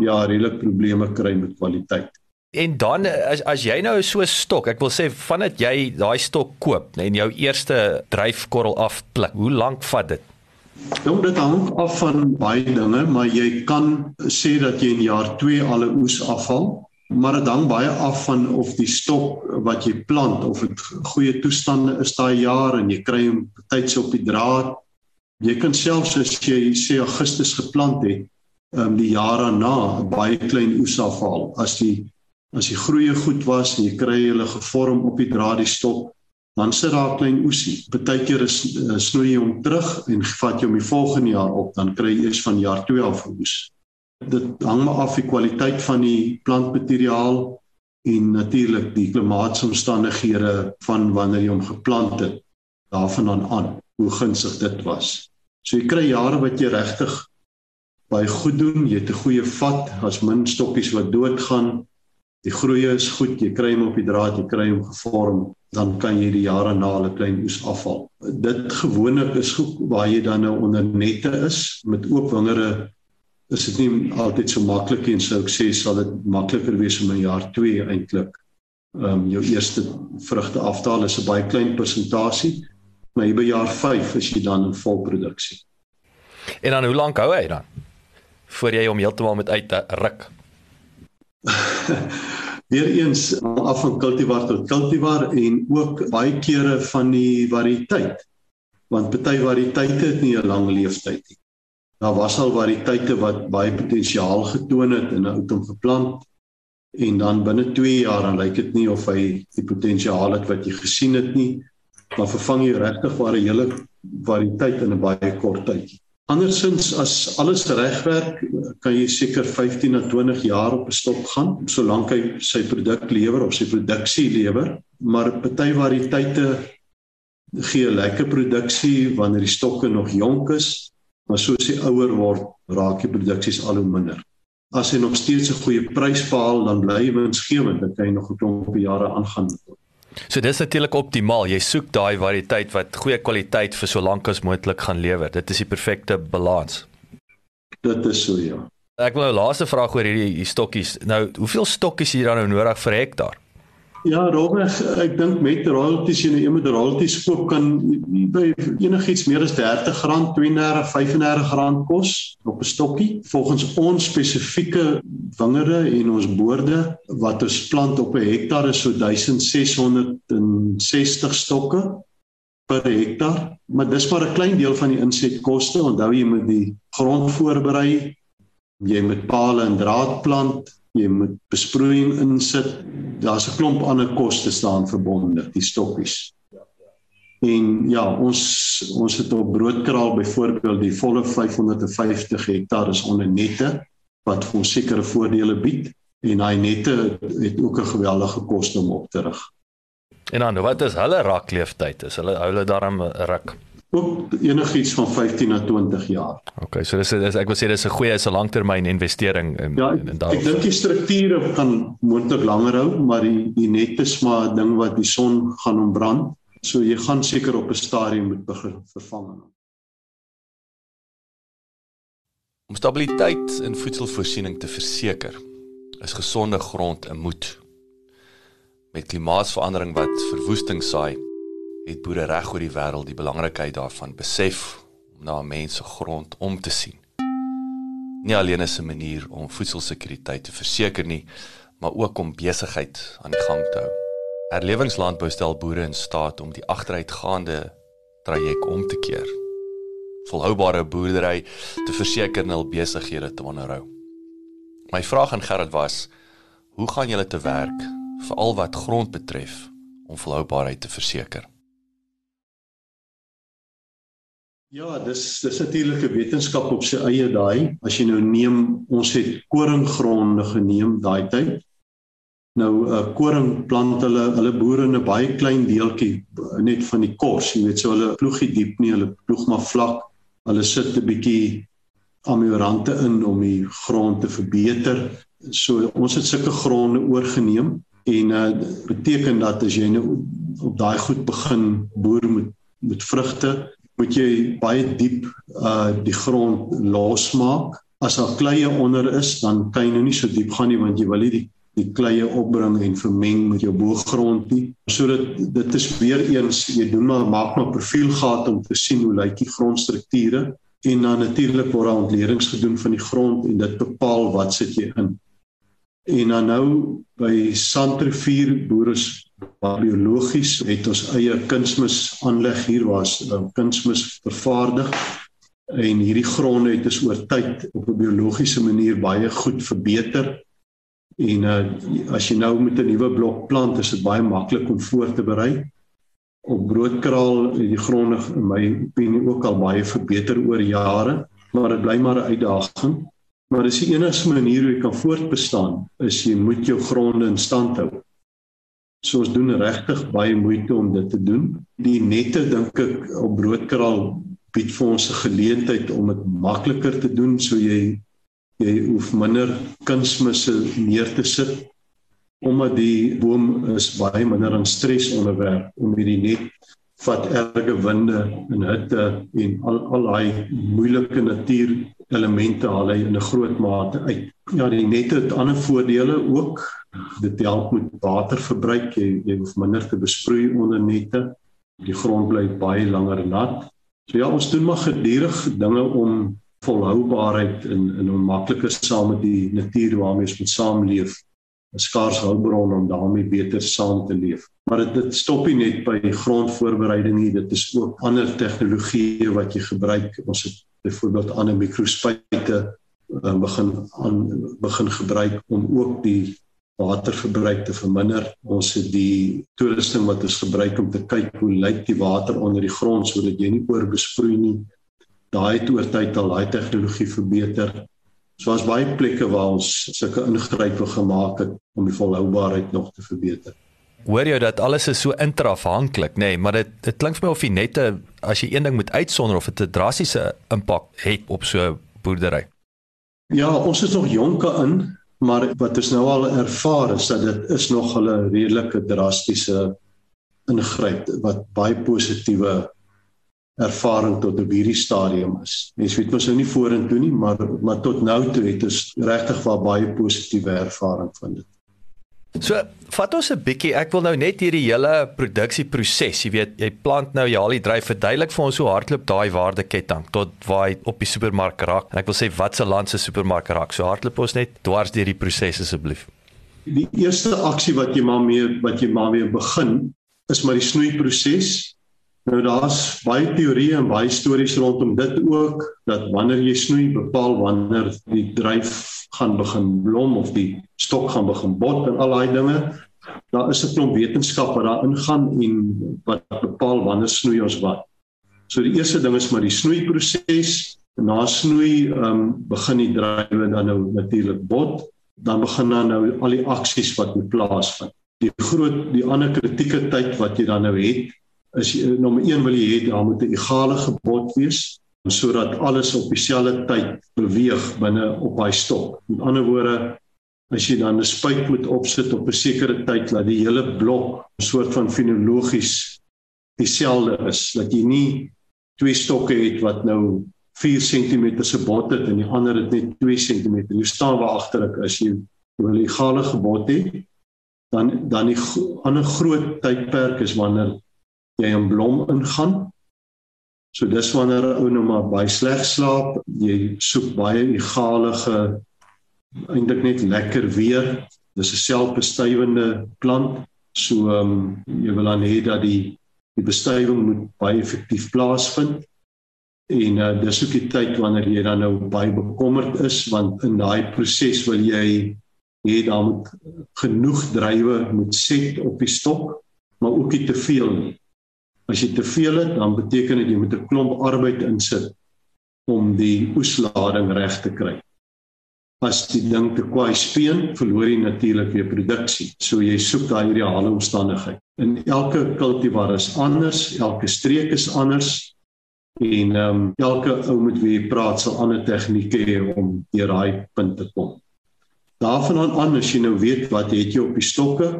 ja, redelik probleme kry met kwaliteit. En dan as as jy nou so stok, ek wil sê vandat jy daai stok koop en jou eerste dryfkorrel afpluk, hoe lank vat dit? Nou dit hang af van baie dinge, maar jy kan sê dat jy in jaar 2 alle oes afhaal, maar dit hang baie af van of die stok wat jy plant of dit goeie toestande is daai jaar en jy kry hom tyds op die draad. Jy kan selfs as jy sê Augustus geplant het, um, die jaar daarna baie klein oes afhaal as die as die groeie goed was en jy kry hulle gevorm op die draad die stok dan sit daar 'n klein oesie. Partykeer is uh, snoei jy hom terug en vat jy hom die volgende jaar op, dan kry jy eers van jaar 2 af oes. Dit hang maar af die kwaliteit van die plantmateriaal en natuurlik die klimaatsomstandighede van wanneer jy hom geplant het daarvan aan aan hoe gunstig dit was. So jy kry jare wat jy regtig baie goed doen, jy het 'n goeie vat, as min stokkies wat doodgaan. Die groei is goed, jy kry hom op die draad, jy kry hom gevorm dan kan jy die jare na hulle klein oes afval. Dit gewoonlik is goed waar jy dan nou onder nette is met oop wingerde is dit nie altyd so maklik en sou ek sê sal dit makliker wees om in jaar 2 eintlik ehm um, jou eerste vrugte aftaal is 'n baie klein persentasie maar jy by jaar 5 is jy dan in volproduksie. En dan hoe lank hou hy dan? Voor jy hom heeltemal met uit ruk. Weereens af van cultivar tot cultivar en ook baie kere van die variëteit. Want party variëteite het nie 'n lang lewensduur nie. Daar was al variëteite wat baie potensiaal getoon het in 'n outom geplant en dan binne 2 jaar dan lyk dit nie of hy die potensiaal het wat jy gesien het nie. Maar vervang jy regtig vir 'n hele variëteit in 'n baie kort tyd. Andersins as alles regwerk, kan jy seker 15 na 20 jaar op 'n stok gaan solank hy sy produk lewer of sy produksie lewer, maar party variëteite gee lekker produksie wanneer die stokke nog jonk is, maar soos hy ouer word, raak die produksies al hoe minder. As hy nog steeds 'n goeie prys behaal, dan bly hy winsgewend, dan kan hy nog 'n klomp jare aangaan. So dis natuurlik optimaal. Jy soek daai variëteit wat goeie kwaliteit vir so lank as moontlik gaan lewer. Dit is die perfekte balans. Dit is so ja. Ek wil nou laaste vraag oor hierdie hier stokkies. Nou, hoeveel stokkies hier dan nou nodig vir hektaar? Ja, Robert, ek dink met royalties en een met royalties koop kan by enigiets meer as R30, R32, R35 kos op 'n stokkie. Volgens ons spesifieke wingerde en ons boorde wat ons plant op 'n hektaar is so 1660 stokke per hektaar, maar dis maar 'n klein deel van die insetkoste. Onthou jy moet die grond voorberei, jy moet pale en draad plant, jy moet besproeiing insit. Daar's 'n klomp ander koste staan verbonde, die stokkies. En ja, ons ons het op broodkraal byvoorbeeld die volle 550 hektaar is onder nette wat vir ons sekere voordele bied en daai nette het ook 'n geweldige koste om op te rig. En dan wat is hulle rakleeftyd? Is hulle hulle daarom 'n ruk? Ook enigiets van 15 na 20 jaar. OK, so dis dis ek wil sê dis 'n goeie is 'n langtermyn investering in ja, in, in daai. Ek dink die strukture kan moontlik langer hou, maar die die net is maar 'n ding wat die son gaan ombrand. So jy gaan seker op 'n stadium moet begin vervang. Om stabiliteit in voedselvoorsiening te verseker, is gesonde grond 'n moet. Met klimaatsverandering wat verwoesting saai, het boere reg oor die wêreld die belangrikheid daarvan besef om na mense grond om te sien. Nie alleen is 'n manier om voedselsekuriteit te verseker nie, maar ook om besigheid aan die gang te hou. Erlewingslandbou stel boere in staat om die agteruitgaande traject om te keer. Volhoubare boerdery te verseker hul besighede te onderhou. My vraag aan Gerard was: Hoe gaan julle te werk veral wat grond betref om volhoubaarheid te verseker? Ja, dis dis natuurlik 'n wetenskap op sy eie daai. As jy nou neem, ons het koringgronde geneem daai tyd. Nou uh, koring plant hulle hulle boere in 'n baie klein deeltjie net van die kors, jy weet, so hulle ploegie diep nie, hulle ploeg maar vlak. Hulle sit 'n bietjie ameliorante in om die grond te verbeter. So ons het sulke gronde oorgeneem en uh beteken dat as jy nou op daai goed begin boer met met vrugte moet jy baie diep uh die grond losmaak As daar kleie onder is, dan kan jy nou nie so diep gaan nie want jy wil nie die die kleie opbring en vermeng met jou boergrond nie. Sodat dit is weer eens jy doen maar maak maar profielgate om te sien hoe lyk die grondstrukture en dan natuurlik word daar ontledings gedoen van die grond en dit bepaal wat sit jy in. En dan nou by Sandrivier boere biologies het ons eie kunsmis aanleg hier was um, kunsmis vervaardig en hierdie gronde het is oor tyd op 'n biologiese manier baie goed verbeter En uh, as jy nou met 'n nuwe blok plant, is dit baie maklik om voor te berei. Op broodkraal die gronde in my opinie ook al baie verbeter oor jare, maar dit bly maar 'n uitdaging. Maar dis die enigste manier hoe jy kan voortbestaan, is jy moet jou gronde in stand hou. So ons doen regtig baie moeite om dit te doen. Die nette dink ek op broodkraal bied vir ons 'n geleentheid om dit makliker te doen so jy jy hoef minder kunsmisse neer te sit omdat die boom is baie minder aan stres onderwerp om hierdie net vat erge winde en hitte en al al daai moeilike natuur elemente haal hy in 'n groot mate uit. Ja, die nette het ander voordele ook. Dit help met waterverbruik. Jy jy hoef minder te besproei onder nette. Die grond bly baie langer nat. So ja, ons doen maar gedurig dinge om volhoubaarheid in in hoe maklik is saam met die natuur waarmee ons moet saamleef 'n skaars hulpbron om daarmee beter saam te leef. Maar dit dit stop nie net by grondvoorbereiding nie, dit is ook ander tegnologieë wat jy gebruik. Ons het byvoorbeeld ander mikrospuite uh, begin aan begin gebruik om ook die waterverbruik te verminder. Ons het die toerusting wat ons gebruik om te kyk hoe lyk die water onder die grond sodat jy nie oorbesproei nie daai het oor tyd al daai tegnologie verbeter. So was baie plekke waar ons sulke ingrype gemaak het om die volhoubaarheid nog te verbeter. Hoor jy dat alles is so interafhanklik, nê, nee, maar dit dit klink vir my of jy net as jy een ding moet uitsonder of dit 'n drastiese impak het op so boerdery. Ja, ons is nog jonk in, maar wat ons nou al ervaar is dat dit is nog 'n redelike drastiese ingryp wat baie positiewe ervaring tot op hierdie stadium is. Mens weet mos nou nie vorentoe nie, maar maar tot nou toe het ons regtig baie positiewe ervaring van dit. So, vat ons 'n bietjie. Ek wil nou net hierdie hele produksieproses, jy weet, jy plant nou jy al die dryf verduidelik vir ons hoe hardloop daai waardeketting tot waar hy op die supermark raak. En ek wil sê wat se land se supermark raak. So hardloop ons net dwars deur die proses asseblief. Die eerste aksie wat jy maar mee wat jy maar weer begin is maar die snoeiproses Nou daar's baie teorieë en baie stories rondom dit ook dat wanneer jy snoei bepaal wanneer die dryf gaan begin blom of die stok gaan begin bot en al daai dinge. Daar is 'n klomp wetenskap wat daar ingaan en wat bepaal wanneer snoei ons wat. So die eerste ding is maar die snoeiproses. Na snoei um, begin die drywe dan nou natuurlik bot, dan begin dan nou al die aksies wat moet plaasvind. Die groot die ander kritieke tyd wat jy dan nou het is nommer 1 wil jy hê daar moet 'n egale gebod wees sodat alles op dieselfde tyd beweeg binne op daai stok. Met ander woorde, as jy dan 'n spuit moet opsit op 'n sekere tyd dat die hele blok 'n soort van fenologies dieselfde is, dat jy nie twee stokke het wat nou 4 cm se bot het en die ander het net 2 cm. Jy staan waar agter ek as jy wil die egale gebod hê, dan dan die ander groot tydperk is wanneer jy in blom ingaan. So dis wanneer 'n ou nou maar baie sleg slaap, jy soek baie egalige eintlik net lekker weer. Dis 'n selfbestuivende plant. So ehm um, jy wil dan hê dat die die bestuiving moet baie effektief plaasvind. En uh, dis ook die tyd wanneer jy dan nou baie bekommerd is want in daai proses wil jy hê daar moet genoeg drywe moet set op die stok, maar ook nie te veel nie. As jy te veel het, dan beteken dit jy moet 'n klomp arbeid insit om die oeslading reg te kry. As die ding te kwaai speen, verloor jy natuurlik weer produksie. So jy soek daai ideale omstandigheid. In elke kultivar is anders, elke streek is anders en ehm um, elke ou met wie jy praat sal ander tegnieke hê om deur daai punt te kom. Daarvan aan as jy nou weet wat het jy op die stokke,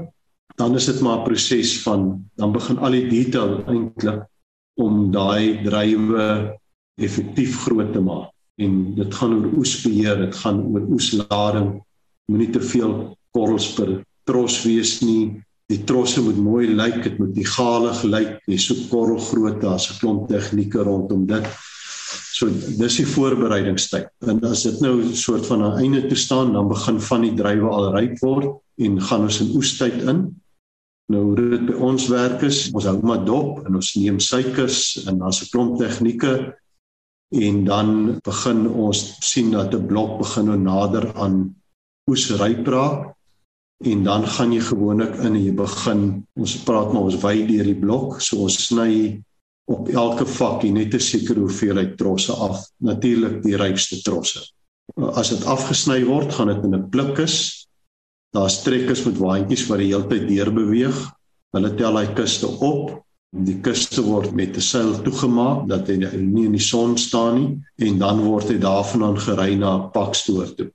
dan is dit maar 'n proses van dan begin al die detail eintlik om daai drywe effektief groot te maak. en dit gaan oor oesbeheer, dit gaan oor oeslading. Moenie te veel korrels per tros wees nie. Die trosse moet mooi lyk, dit moet egalig lyk. Jy soek korrelgrootte, daar's 'n klomp tegnieke rondom dit. So dis die voorbereidingstyd. En as dit nou 'n soort van 'n einde toe staan, dan begin van die druiwe al ryp word en gaan ons in oestyd in. Nou hoe dit by ons werk is, ons hou maar dop en ons neem suikers en daar's 'n klomp tegnieke en dan begin ons sien dat 'n blok begin nou nader aan oesryp raak en dan gaan jy gewoonlik in jy begin ons praat maar ons wy deur die blok so ons sny op elke vakkie net 'n sekere hoeveelheid trosse af natuurlik die rykste trosse. As dit afgesny word gaan dit in 'n plikus Daar's trekkers met waantjies wat die hele tyd deur beweeg. Hulle tel hy kuste op. Die kuste word met 'n seil toegemaak dat hy nie in die son staan nie en dan word hy daarvandaan gery na 'n pakstoor toe.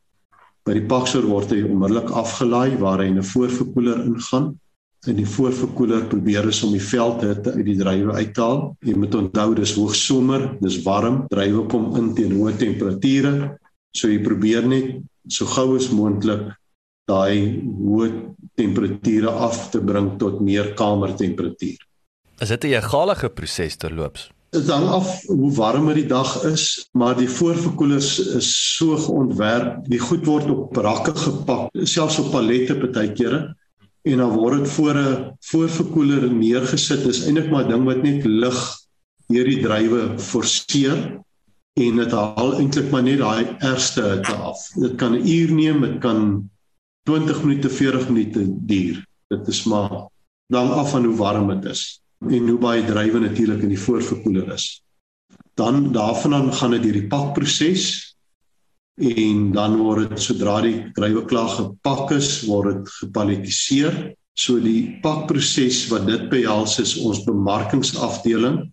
By die pakstoor word hy onmiddellik afgelaai waar hy in 'n voorverkoeler ingaan. In die voorverkoeler probeer hulle om die veldhitte uit die druiwe uit te haal. Jy moet onthou dis hoogsomer, dis warm, druiwe kom in teen hoë temperature. So jy probeer net so gou as moontlik daai hoë temperature af te bring tot meer kamertemperatuur. Is dit 'n egalige proses terloops? Dit hang af hoe warmer die dag is, maar die voorverkoelers is so geontwerp, die goed word op rakke gepak, selfs op pallette partykeere en dan word dit voor 'n voorverkoeler neergesit. Dis eintlik maar 'n ding wat net lug deur die drywe forceer en dit haal eintlik maar net daai ergste hitte af. Dit kan 'n uur neem, dit kan 20 minute 40 minute duur. Dit is maar dan af van hoe warm dit is en hoe baie drywe natuurlik in die voorverkoeler is. Dan daarvandaan gaan dit deur die pakproses en dan word dit sodra die drywe klaar gepak is, word dit gepalletiseer. So die pakproses wat dit behels is ons bemarkingsafdeling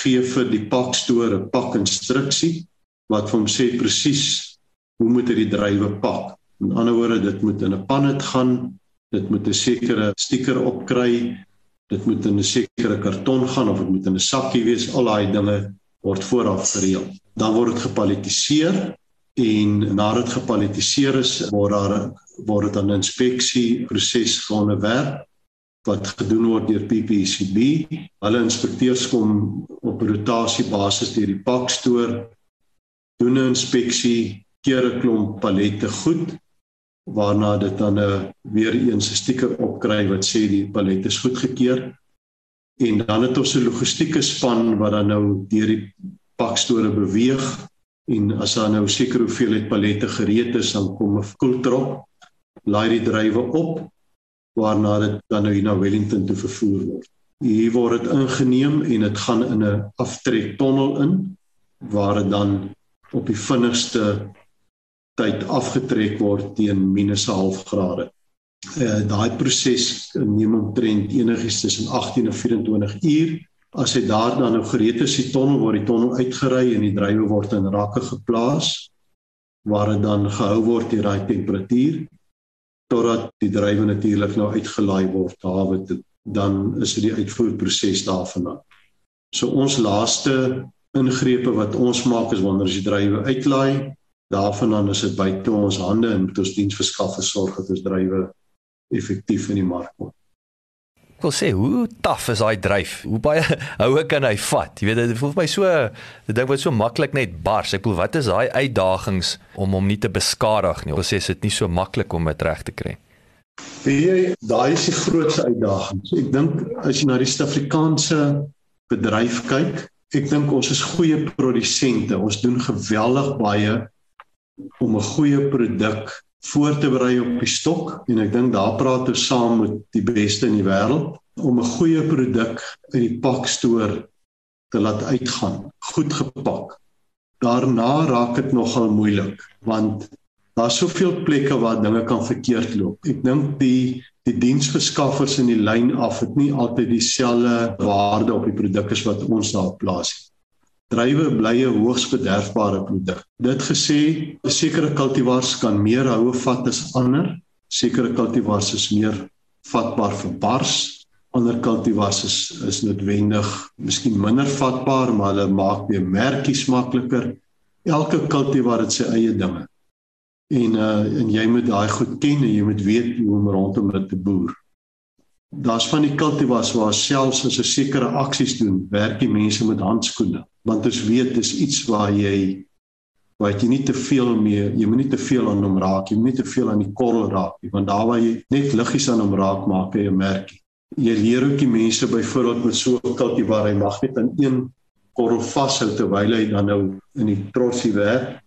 gee vir die pakstoor 'n pakinstruksie wat vir hom sê presies hoe moet hy die drywe pak. Met ander woorde, dit moet in 'n pannet gaan, dit moet 'n sekere stiker opkry, dit moet in 'n sekere karton gaan of dit moet in 'n sakkie wees. Al daai dinge word vooraf gereël. Dan word dit gepalletiseer en nadat dit gepalletiseer is, word daar word dit aan 'n inspeksie proses geonderwerp wat gedoen word deur PPCB. Hulle inspekteurs kom op rotasie basis deur die pakstoor doen 'n inspeksie, keer 'n klomp pallette goed waarna dit dan 'n uh, weer eens 'n stiker opkry wat sê die palet is goedgekeur en dan het ons 'n logistieke span wat dan nou deur die pakstore beweeg en as daar nou seker hoeveelheid palette gereed is dan kom 'n koeltrop laai die drywe op waarna dit dan nou hier na Wellington toe vervoer word. Hier word dit ingeneem en dit gaan in 'n aftrektonnel in waar dit dan op die vinnigste tyd afgetrek word teen minus 'n half grade. Uh daai proses neem omtrent enigiets tussen 18 en 24 uur. As hy daar dan nou gereed is, die tonnel word die tonnel uitgery en die drywe word in rakke geplaas waar dit dan gehou word teen daai temperatuur totdat die drywe natuurlik nou uitgelaai word hawe toe dan is dit die uitvoerproses daarvan. So ons laaste ingrepe wat ons maak is wanneer as die drywe uitlaai daarvandaan is dit buite ons hande en moet ons diensverskaffers sorg dat ons drywe effektief in die mark kom. Ek wil sê hoe taaf is daai dryf? Hoe baie houe kan hy vat? Jy weet dit voel vir my so dit dink wat so maklik net bars. Ek bedoel wat is daai uitdagings om hom nie te beskadig nie? Ons sê dit nie so maklik om dit reg te kry. Wie daai is die grootste uitdaging. Ek dink as jy na die Suid-Afrikaanse bedryf kyk, ek dink ons is goeie produsente. Ons doen geweldig baie om 'n goeie produk voor te berei op die stok en ek dink daar praat ons saam met die beste in die wêreld om 'n goeie produk uit die pakstoor te laat uitgaan, goed gepak. Daarna raak dit nogal moeilik want daar's soveel plekke waar dinge kan verkeerd loop. Ek dink die die diensverskaffers in die lyn af het nie altyd dieselfde waarde op die produk as wat ons daar plaas nie. Druiwe bly 'n hoogs bederfbare produk. Dit gesê, sekere kultivars kan meer houe vat as ander. Sekere kultivars is meer vatbaar vir bars. Ander kultivars is is noodwendig miskien minder vatbaar, maar hulle maak weer merkies makliker. Elke kultivar het sy eie dinge. En uh en jy moet daai goed ken en jy moet weet hoe om rondom dit te boer. Daar's van die kultivars waar selfs as 'n sekere aksies doen, werk die mense met handskoene, want ons weet dis iets waar jy waar jy nie te veel mee, jy moet nie te veel aan hom raak, jy moet nie te veel aan die korrel raak nie, want daar waar jy net liggies aan hom raak maak jy 'n merkie. Jy leer ook die mense byvoorbeeld met so 'n kultivar hy mag net aan een korrel vashou terwyl hy dan nou in die trotsie werk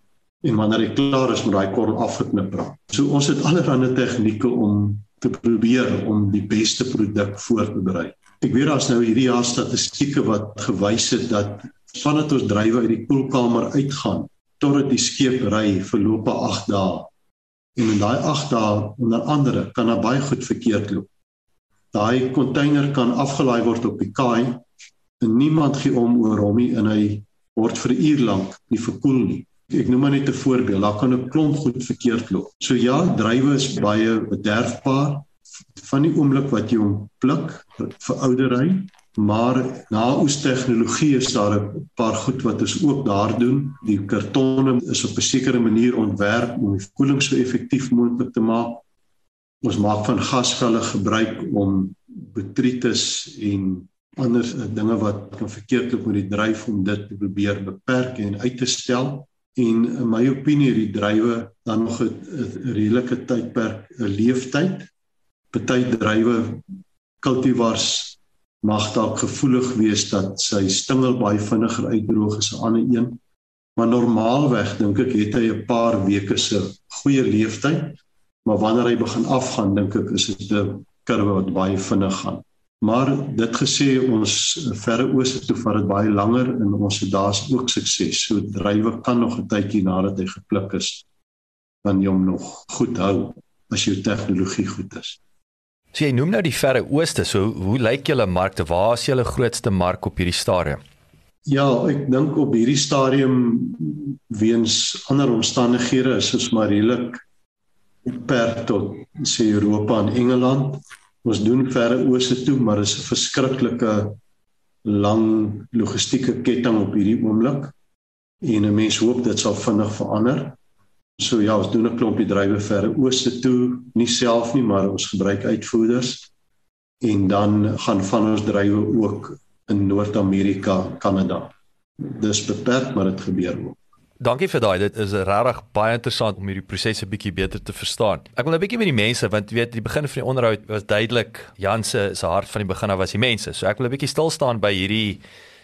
en wanneer hy klaar is met daai korrel afgeknip raak. So ons het allerlei tegnieke om te probeer om die beste produk voor te berei. Ek weet daar's nou hierdie jaar statistieke wat gewys het dat vandat ons drywe uit die koelkamer uitgaan totdat die skip ry verloop 8 dae. En in daai 8 dae onder andere kan daar baie goed verkeerd loop. Daai container kan afgelaai word op die kaai en niemand gee om oor hom nie en hy word vir 'n uur lank nie verkoel nie. Ek noem maar net 'n voorbeeld, daar kan 'n klomp goed verkeerd loop. So ja, drywe is baie bederfbaar van die oomblik wat jy hom pluk vir oudery maar na oes tegnologie is daar 'n paar goed wat ons ook daar doen. Die kartonne is op 'n sekere manier ontwerp om die koeling so effektief moontlik te maak. Ons maak van gasvelle gebruik om detritus en ander dinge wat kan verkeerd loop met die dryf om dit te probeer beperk en uit te stel. En in my opinie die drywe dan nog 'n redelike tydperk 'n leeftyd. Party drywe kultivars mag dalk gevoelig wees dat sy stingel baie vinniger uitdroog as 'n ander een. Maar normaalweg dink ek het hy 'n paar weke se goeie leeftyd, maar wanneer hy begin afgaan, dink ek is dit 'n kurwe wat baie vinnig gaan. Maar dit gesê ons verre ooste toe vat dit baie langer en ons het daar's ook sukses. So drywe kan nog 'n tydjie nadat hy gepluk is, dan jy hom nog goed hou as jou tegnologie goed is. So jy noem nou die verre ooste. So hoe lyk julle markte? Waar is julle grootste mark op hierdie stadium? Ja, ek dink op hierdie stadium weens ander omstandighede is ons maar redelik beperk tot sê Europa en Engeland. Ons doen verre ooste toe, maar is 'n verskriklike lang logistieke ketting op hierdie oomblik. En 'n mens hoop dit sal vinnig verander. So ja, ons doen 'n klompie drywe verre ooste toe, nie self nie, maar ons gebruik uitvoerders. En dan gaan van ons drywe ook in Noord-Amerika, Kanada. Dis beperk, maar dit gebeur ook. Dankie vir daai. Dit is regtig baie interessant om hierdie prosesse bietjie beter te verstaan. Ek wil 'n bietjie met die mense want jy weet die begin van die onderhoud was duidelik Jan se se hart van die begin af was die mense. So ek wil 'n bietjie stil staan by hierdie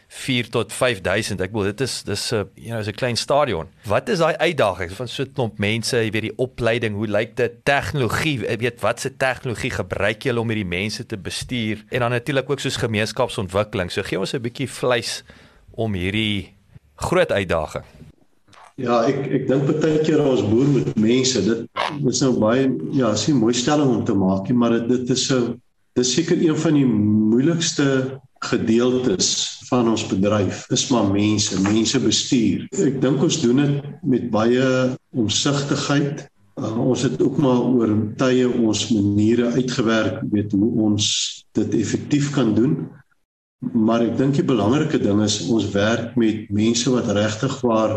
4 tot 5000. Ek bedoel dit is dis 'n you know, is 'n klein stadion. Wat is daai uitdagings van so 'n klomp mense, jy weet die opleiding, hoe lyk dit? Tegnologie, jy weet wat se tegnologie gebruik julle om hierdie mense te bestuur? En dan natuurlik ook soos gemeenskapsontwikkeling. So gee ons 'n bietjie vleis om hierdie groot uitdaging. Ja, ek ek dink baie keer ons boer met mense, dit is nou baie ja, is 'n mooi stelling om te maak, maar dit dit is so dis seker een van die moeilikste gedeeltes van ons bedryf is maar mense, mense bestuur. Ek dink ons doen dit met baie omsigtigheid. Uh, ons het ook maar oor tye ons maniere uitgewerk weet hoe ons dit effektief kan doen. Maar ek dink die belangrike ding is ons werk met mense wat regtig waar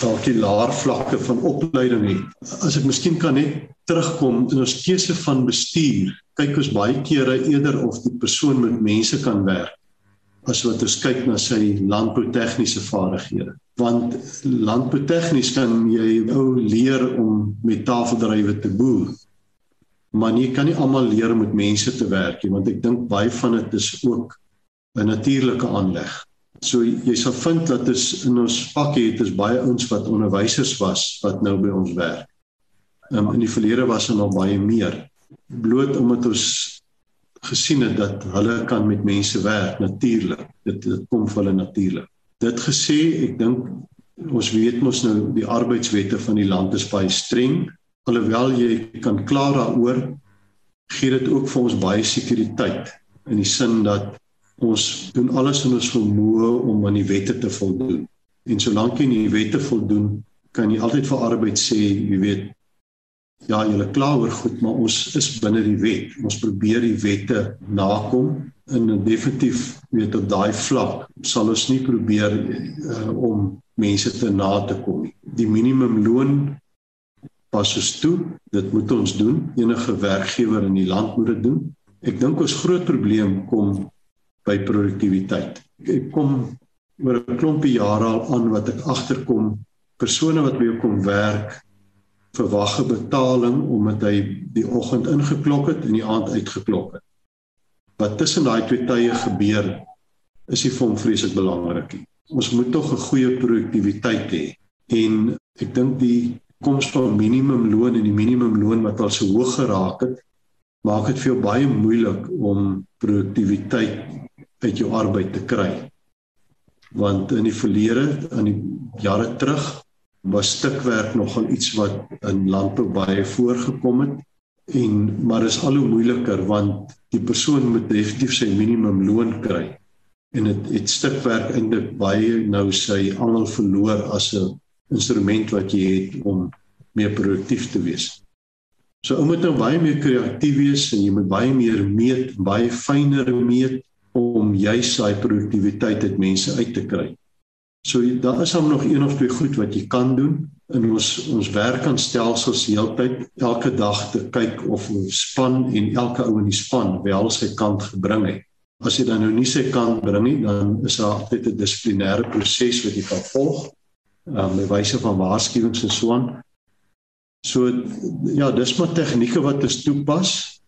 dalk die laer vlakke van opleiding het. As ek miskien kan net terugkom in ons keuse van bestuur, kyk ons baie kere eerder of die persoon met mense kan werk as wat ons kyk na sy landboutegniese vaardighede. Want landboutegnies kan jy ou leer om met tafeldrywe te boer. Maar jy kan nie almal leer om met mense te werk nie, want ek dink baie van dit is ook 'n natuurlike aanleg. So jy sal vind dat dit in ons pakkie het is baie ouens wat onderwysers was wat nou by ons werk. Um, in die verlede was daar nog baie meer. Bloot omdat ons gesien het dat hulle kan met mense werk natuurlik. Dit dit kom vir hulle natuurlik. Dit gesê, ek dink ons weet mos nou die arbeidswette van die land is baie streng. Alhoewel jy kan klaar daaroor gee dit ook vir ons baie sekuriteit in die sin dat ons doen alles in ons vermoë om aan die wette te voldoen. En solank jy nie die wette voldoen, kan jy altyd vir arbeid sê, jy weet, ja, julle kla oor goed, maar ons is binne die wet. Ons probeer die wette nakom en definitief weet op daai vlak sal ons nie probeer uh, om mense te na te kom nie. Die minimumloon pas ons toe. Dit moet ons doen. Enige werkgewer in die land moet dit doen. Ek dink ons groot probleem kom by produktiwiteit. Ek kom oor 'n klompie jare al aan wat ek agterkom persone wat by jou kom werk verwag 'n betaling omdat hy die oggend ingeklok het en die aand uitgeklok het. Wat tussen daai twee tye gebeur is nie vir hom vreeslik belangrik nie. Ons moet tog 'n goeie produktiwiteit hê en ek dink die koms van minimumloon en die minimumloon wat al so hoog geraak het maak dit vir jou baie moeilik om produktiwiteit uit jou arbeid te kry. Want in die verlede, in die jare terug, was stukwerk nogal iets wat in landbou baie voorgekom het en maar is al hoe moeiliker want die persoon moet definitief sy minimum loon kry en dit het, het stukwerk eintlik baie nou sy angel verloor as 'n instrument wat jy het om meer produktief te wees. So ou moet nou baie meer kreatief wees en jy moet baie meer meet, baie fyner meet juis daai produktiwiteit uit mense uit te kry. So daar is hom nog een of twee goed wat jy kan doen in ons ons werk aan stelsels heeltyd elke dag te kyk of ons span en elke ou in die span wel sy kant gebring het. As jy dan nou nie sy kant bring nie, dan is daar altyd 'n dissiplinêre proses wat jy kan volg. Ehm um, wyse van waarskuwings en so aan. So ja, dis maar tegnieke wat ons toepas.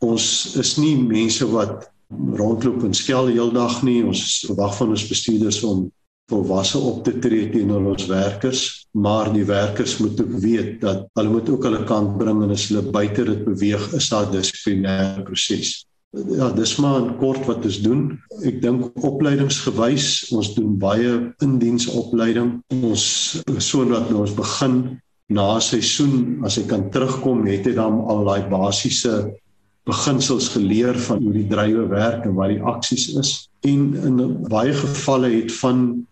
Ons is nie mense wat rondloop en skel heeldag nie. Ons verwag van ons bestuurders om volwasse op te tree teenoor ons werkers, maar die werkers moet ook weet dat hulle moet ook hulle kant bring en as hulle buite dit beweeg, is daar 'n dissiplinêre proses. Ja, dis maar 'n kort wat ons doen. Ek dink opleidingsgewys, ons doen baie indiensopleiding. Ons wat nou ons begin na seisoen, as hy kan terugkom, het hy dan al daai basiese beginsels geleer van hoe die drywe werk en wat die aksies is. En in baie gevalle het van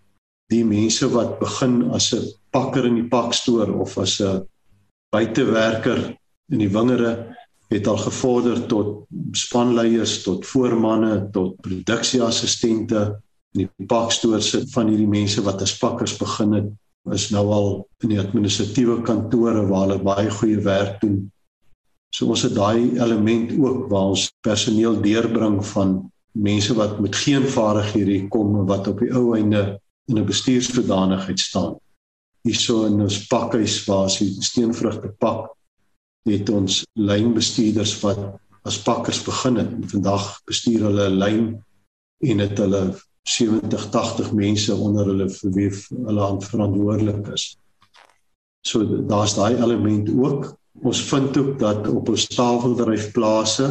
die mense wat begin as 'n pakker in die pakstoor of as 'n buitewerker in die wingerde het al gevorder tot spanleiers, tot voormanne, tot produksieassistente in die pakstoor sit van hierdie mense wat as pakkers begin het is nou al in die administratiewe kantore waar hulle baie goeie werk doen. So ons het daai element ook waar ons personeel deurbring van mense wat met geen vaardighede kom en wat op die ou einde in 'n bestuursverdanigheid staan. Hierso in ons pakhuis waar as die steenvrugte pak, het ons lynbestuurders wat as pakkers begin het. Vandag bestuur hulle 'n lyn en het hulle 70, 80 mense onder hulle vir wie hulle verantwoordelik is. So daar's daai element ook. Ons vind ook dat op ons tafeldryfplase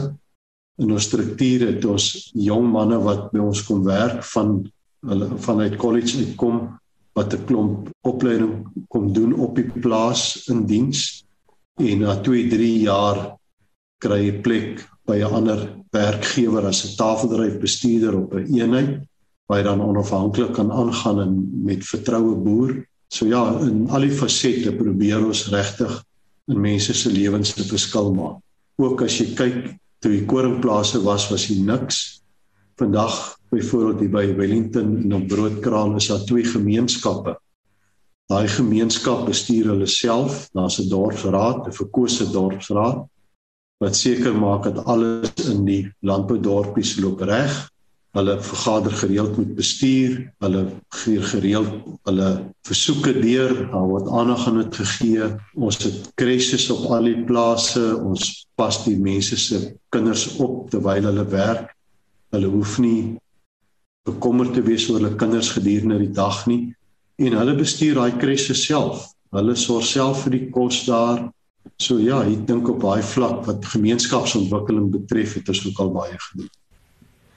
in ons strukture het ons jong manne wat by ons kom werk van hulle vanuit college uitkom wat 'n klomp opleiding kom doen op die plaas in diens en na 2, 3 jaar kry jy plek by 'n ander werkgewer as 'n tafeldryfbestuurder op 'n eenheid waar jy dan onafhanklik kan aangaan en met vertroue boer. So ja, in al die fasette probeer ons regtig in mense se lewens 'n verskil maak. Ook as jy kyk toe die koringplase was, was hier niks. Vandag byvoorbeeld hier by Wellington en op Broodkraal is daar twee gemeenskappe. Daai gemeenskap bestuur hulle self, daar's 'n dorpsraad, 'n verkose dorpsraad wat seker maak dat alles in die landboudorpies loop reg. Hulle vergader gereeld met bestuur, hulle gee gereeld hulle versoeke deur, daar word aandag aan dit gegee. Ons het krisis op al die plase, ons pas die mense se kinders op terwyl hulle werk. Hulle hoef nie bekommerd te wees oor hulle kinders gedurende die dag nie en hulle bestuur daai krisis self. Hulle sorg self vir die kos daar. So ja, ek dink op daai vlak wat gemeenskapsontwikkeling betref, het ons ook al baie gedoen.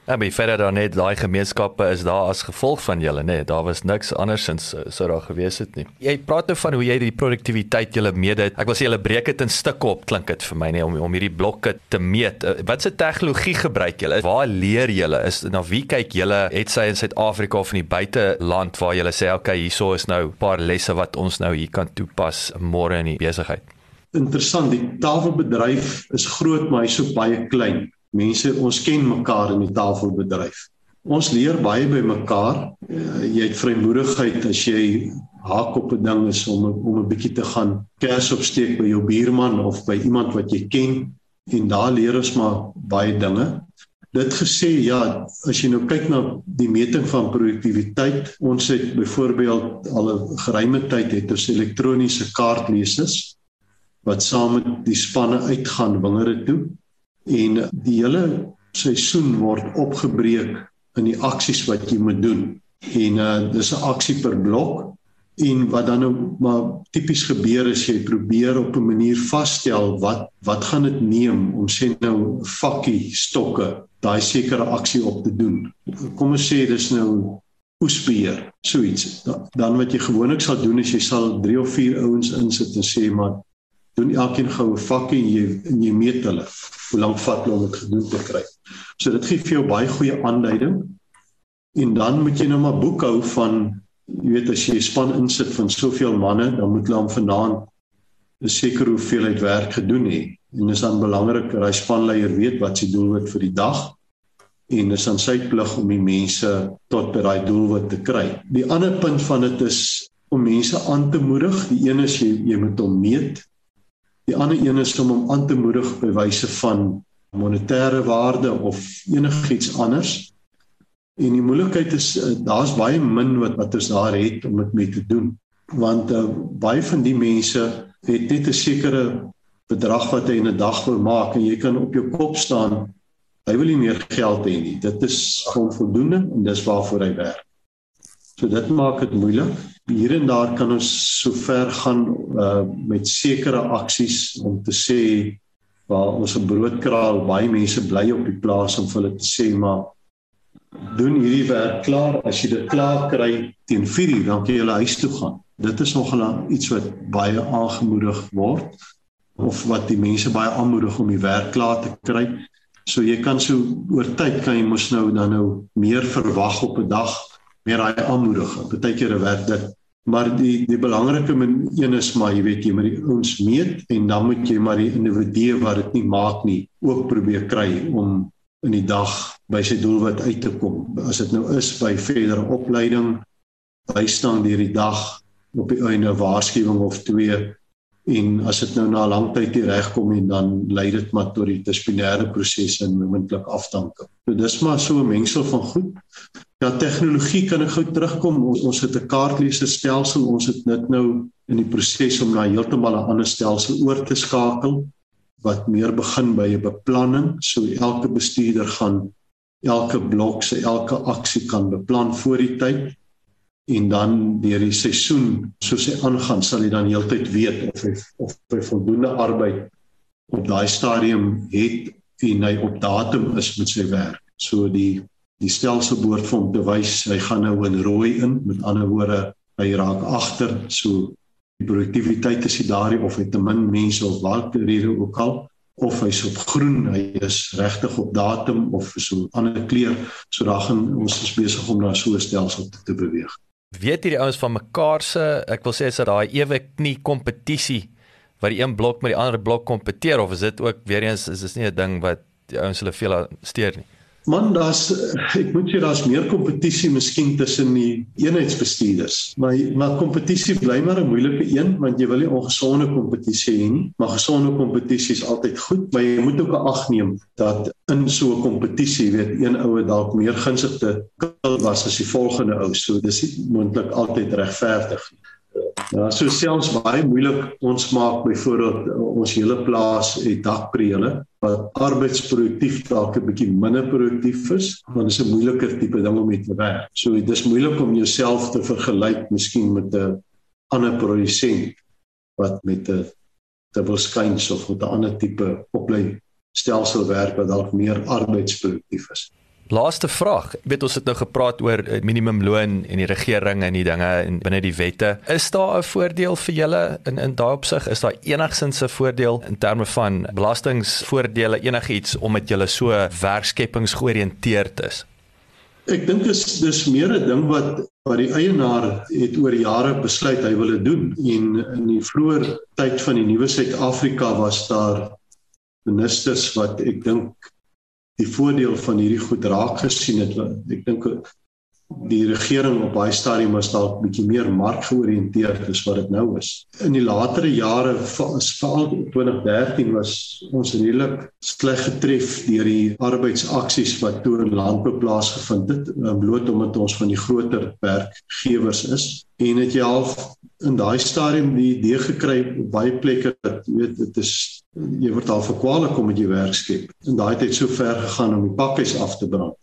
Ja, maar verder dan net daai gemeenskappe is daar as gevolg van julle, nê. Daar was niks andersins eh, sou daar gewees het nie. Jy praat nou van hoe jy die produktiwiteit julle meet. Ek wil sê julle breek dit in stukke op, klink dit vir my nê, om om hierdie blokke te meet. Eh, wat se tegnologie gebruik julle? Waar leer julle? Is na wie kyk julle? Het sy in Suid-Afrika of in die buiteland waar julle sê, "Oké, okay, hierso is nou 'n paar lesse wat ons nou hier kan toepas môre in die besigheid." interessant. Die tafelbedryf is groot, maar hy's so baie klein. Mense, ons ken mekaar in die tafelbedryf. Ons leer baie by mekaar. Uh, jy het vrymoedigheid as jy haak op 'n ding is om om 'n bietjie te gaan kers opsteek by jou buurman of by iemand wat jy ken en daar leer ons maar baie dinge. Dit gesê ja, as jy nou kyk na die meting van produktiwiteit, ons het byvoorbeeld al 'n geruime tyd het ons elektroniese kaartlesers wat saam met die spanne uitgaan wingere toe en die hele seisoen word opgebreek in die aksies wat jy moet doen. En uh, dis 'n aksie per blok. En wat dan nou maar tipies gebeur is jy probeer op 'n manier vasstel wat wat gaan dit neem om sê nou vakkie stokke daai sekere aksie op te doen. Kom ons sê dis nou oesbeheer so iets. Dan wat jy gewoonlik sal doen is jy sal 3 of 4 ouens insit en sê maar doen elkeen gou 'n vakkie en jy en jy meet hulle hoe lank vat hulle om dit gedoen te kry. So dit gee vir jou baie goeie aanduiding. En dan moet jy nou maar boekhou van jy weet as jy 'n span insit van soveel manne, dan moet hulle om vanaand 'n sekere hoeveelheid werk gedoen hê. En dit is dan belangrik dat hy spanleier weet wat sy doelwit vir die dag en dit is aan sy plig om die mense tot by daai doelwit te kry. Die ander punt van dit is om mense aan te moedig. Die een is jy jy moet hom meet Die ander een is om hom aan te moedig by wyse van monetêre waarde of enigiets anders. En die moeilikheid is eh, daar's baie min wat wat ons daar het om dit mee te doen. Want uh, baie van die mense het net 'n sekere bedrag wat hy in 'n dag wil maak en jy kan op jou kop staan hy wil nie meer geld hê nie. Dit is onvoldoende en dis waarvoor hy werk. So dit maak dit moeilik. Hier en daar kan ons so ver gaan uh met sekere aksies om te sê waar ons 'n broodkraal baie mense bly op die plaas om vir hulle te sê maar doen hierdie werk klaar as jy dit klaar kry teen 4:00 dan kan jy hulle huis toe gaan. Dit is nogal iets wat baie aangemoedig word of wat die mense baie aanmoedig om die werk klaar te kry. So jy kan so oor tyd kan jy mos nou dan nou meer verwag op 'n dag meer daai aanmoediging. Partykeer werk dit, maar die die belangrike een is maar jy weet jy moet die ouens meet en dan moet jy maar die individue wat dit nie maak nie ook probeer kry om in die dag by sy doelwit uit te kom. As dit nou is by verdere opleiding, bystaan deur die dag op die einde waarskuwing of twee en as dit nou na 'n lang tyd nie regkom nie dan lei dit maar tot die disiplinêre proses en moontlik afdanking. So dis maar so 'n mengsel van goed. Ja, tegnologie kan ek gou terugkom. Ons, ons het 'n kaartleserstelsel. Ons het net nou in die proses om na heeltemal 'n ander stelsel oor te skakel wat meer begin by 'n beplanning. So elke bestuurder gaan elke blok se elke aksie kan beplan voor die tyd en dan deur die seisoen soos hy aangaan sal hy dan heeltyd weet of hy of hy voldoende arbeid op daai stadium het en hy op datum is met sy werk. So die die stelsel behoort vir hom te wys hy gaan nou in rooi in. Met ander woorde hy raak agter. So die produktiwiteit is daar of hy te min mense of watter rede ook al. Of hy's op groen hy is regtig op datum of so 'n ander kleur. So dan gaan ons is besig om na so 'n stelsel te, te beweeg. Weet hierdie ouens van mekaar se ek wil sê is dit daai ewe knie kompetisie wat die een blok met die ander blok kompeteer of is dit ook weer eens is dit nie 'n ding wat die ouens hulle veel steur nie Man, daar's ek moet sê daar's meer kompetisie miskien tussen die eenheidsbestuurders. Maar maar kompetisie bly maar 'n moeilike een want jy wil nie ongesonde kompetisie hê nie. Maar gesonde kompetisie is altyd goed, maar jy moet ook ag neem dat in so 'n kompetisie weet een oue dalk meer gunstig te was as die volgende ou. So dis moontlik altyd regverdig. Ja, so selfs baie moeilik ons maak byvoorbeeld ons hele plaas het dakpreele wat arbeidsproduktief dalk 'n bietjie minder produktief is, want dit is 'n moeiliker tipe ding om mee te werk. So dis moeilik om jouself te vergelyk miskien met 'n ander produsent wat met 'n dubbel skuins of met 'n ander tipe oplei stelsel werk wat dalk meer arbeidsproduktief is. Laaste vraag. Ek weet ons het nou gepraat oor eh, minimumloon en die regering en die dinge en binne die wette. Is daar 'n voordeel vir julle in in daai opsig? Is daar enigsins 'n voordeel in terme van belastingvoordele enigiets omdat julle so werkskepingsgeoriënteerd is? Ek dink dis dis meer 'n ding wat wat die eienaar het oor jare besluit hy wil dit doen en in die vroeë tyd van die nuwe Suid-Afrika was daar ministers wat ek dink die voordeel van hierdie goed raak gesien het. Ek dink die regering op baie stadium was dalk bietjie meer markgeoriënteerd as wat dit nou is. In die latere jare veral 2013 was ons redelik sleg getref deur die arbeidsaksies wat toe in landbou plaasgevind het, eh, bloot omdat ons van die groter werkgewers is en het jy half in daai stadium die idee gekry op baie plekke dat weet dit is jy word al verkwalik om met jou werk skep. En daai het so ver gegaan om die pakkies af te brand.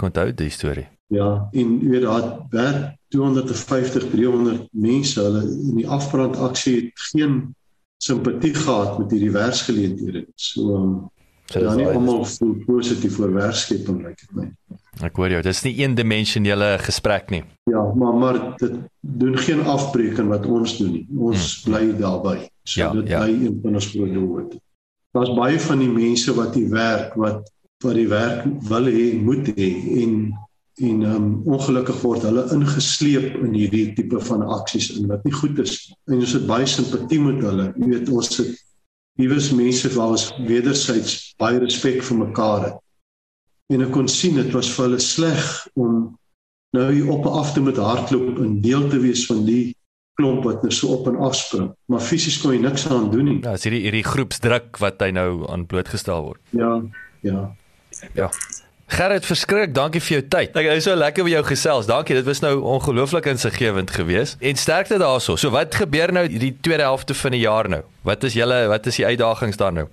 Kon onthou die storie. Ja, en jy weet daar werk 250 300 mense hulle in die afbrand aksie het geen simpatie gehad met hierdie werksgeleenthede. So um, ja, nie almal voel positief oor werkskeping lyk dit my. Ek hoor jou, dit is nie eendimensionele gesprek nie. Ja, maar maar dit doen geen afbreek in wat ons doen nie. Ons hmm. bly daarby. So ja, dit ja. bly een van ons groot doel. Daar's baie van die mense wat hier werk wat wat die werk wil hê, moet hê en en um, ongelukkig word hulle ingesleep in hierdie tipe van aksies en wat nie goed is en ons het baie simpatie met hulle. Jy weet ons het wiewes mense waar ons wederzijds baie respek vir mekaar het. En ek kon sien dit was vir hulle sleg om nou hier op en af te met hardloop en deel te wees van die klomp wat net so op en af spring. Maar fisies kon jy niks aan doen nie. Ja is hierdie hierdie groepsdruk wat hy nou aan blootgestel word. Ja ja. Ja Gerrit, verskrik, dankie vir jou tyd. Ek is so lekker met jou gesels. Dankie. Dit was nou ongelooflik insiggewend geweest. En sterkte daarso. So wat gebeur nou die tweede helfte van die jaar nou? Wat is julle wat is die uitdagings daar nou?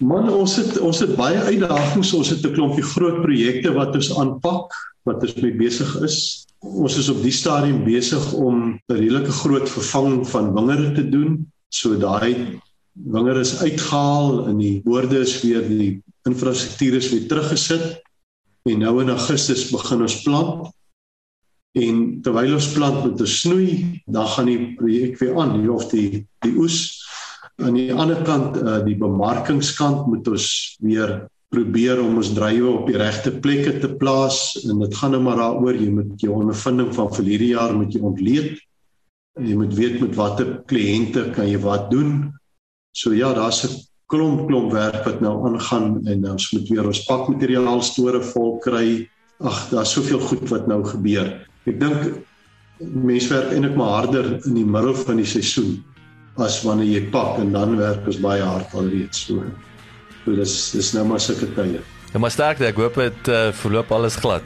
Man, ons het ons het baie uitdagings. Ons het 'n klompie groot projekte wat ons aanpak, wat ons mee besig is. Ons is op die stadium besig om 'n redelike groot vervanging van wingerde te doen. So daai wingerde is uitgehaal en die boorde is weer die infrastruktuur is weer teruggesit En nou in Augustus begin ons plant. En terwyl ons plant met 'n snoei, dan gaan die projek weer aan, hier of die die oes aan die ander kant uh, die bemarkingskant moet ons weer probeer om ons drywe op die regte plekke te plaas en dit gaan nou maar daaroor jy moet jou ondervinding van verlede jaar moet jy ontleed en jy moet weet met watter kliënte kan jy wat doen. So ja, daar's 'n klomp klomp werk wat nou aangaan en ons moet weer ons pakmateriaal store vol kry. Ag, daar's soveel goed wat nou gebeur. Ek dink mense werk eintlik maar harder in die middel van die seisoen as wanneer jy pak en dan werk ons baie hard alreeds so. So dis dis nou maar sulke tye. Ja, maar sterkte, ek hoop dit uh, verloop alles glad.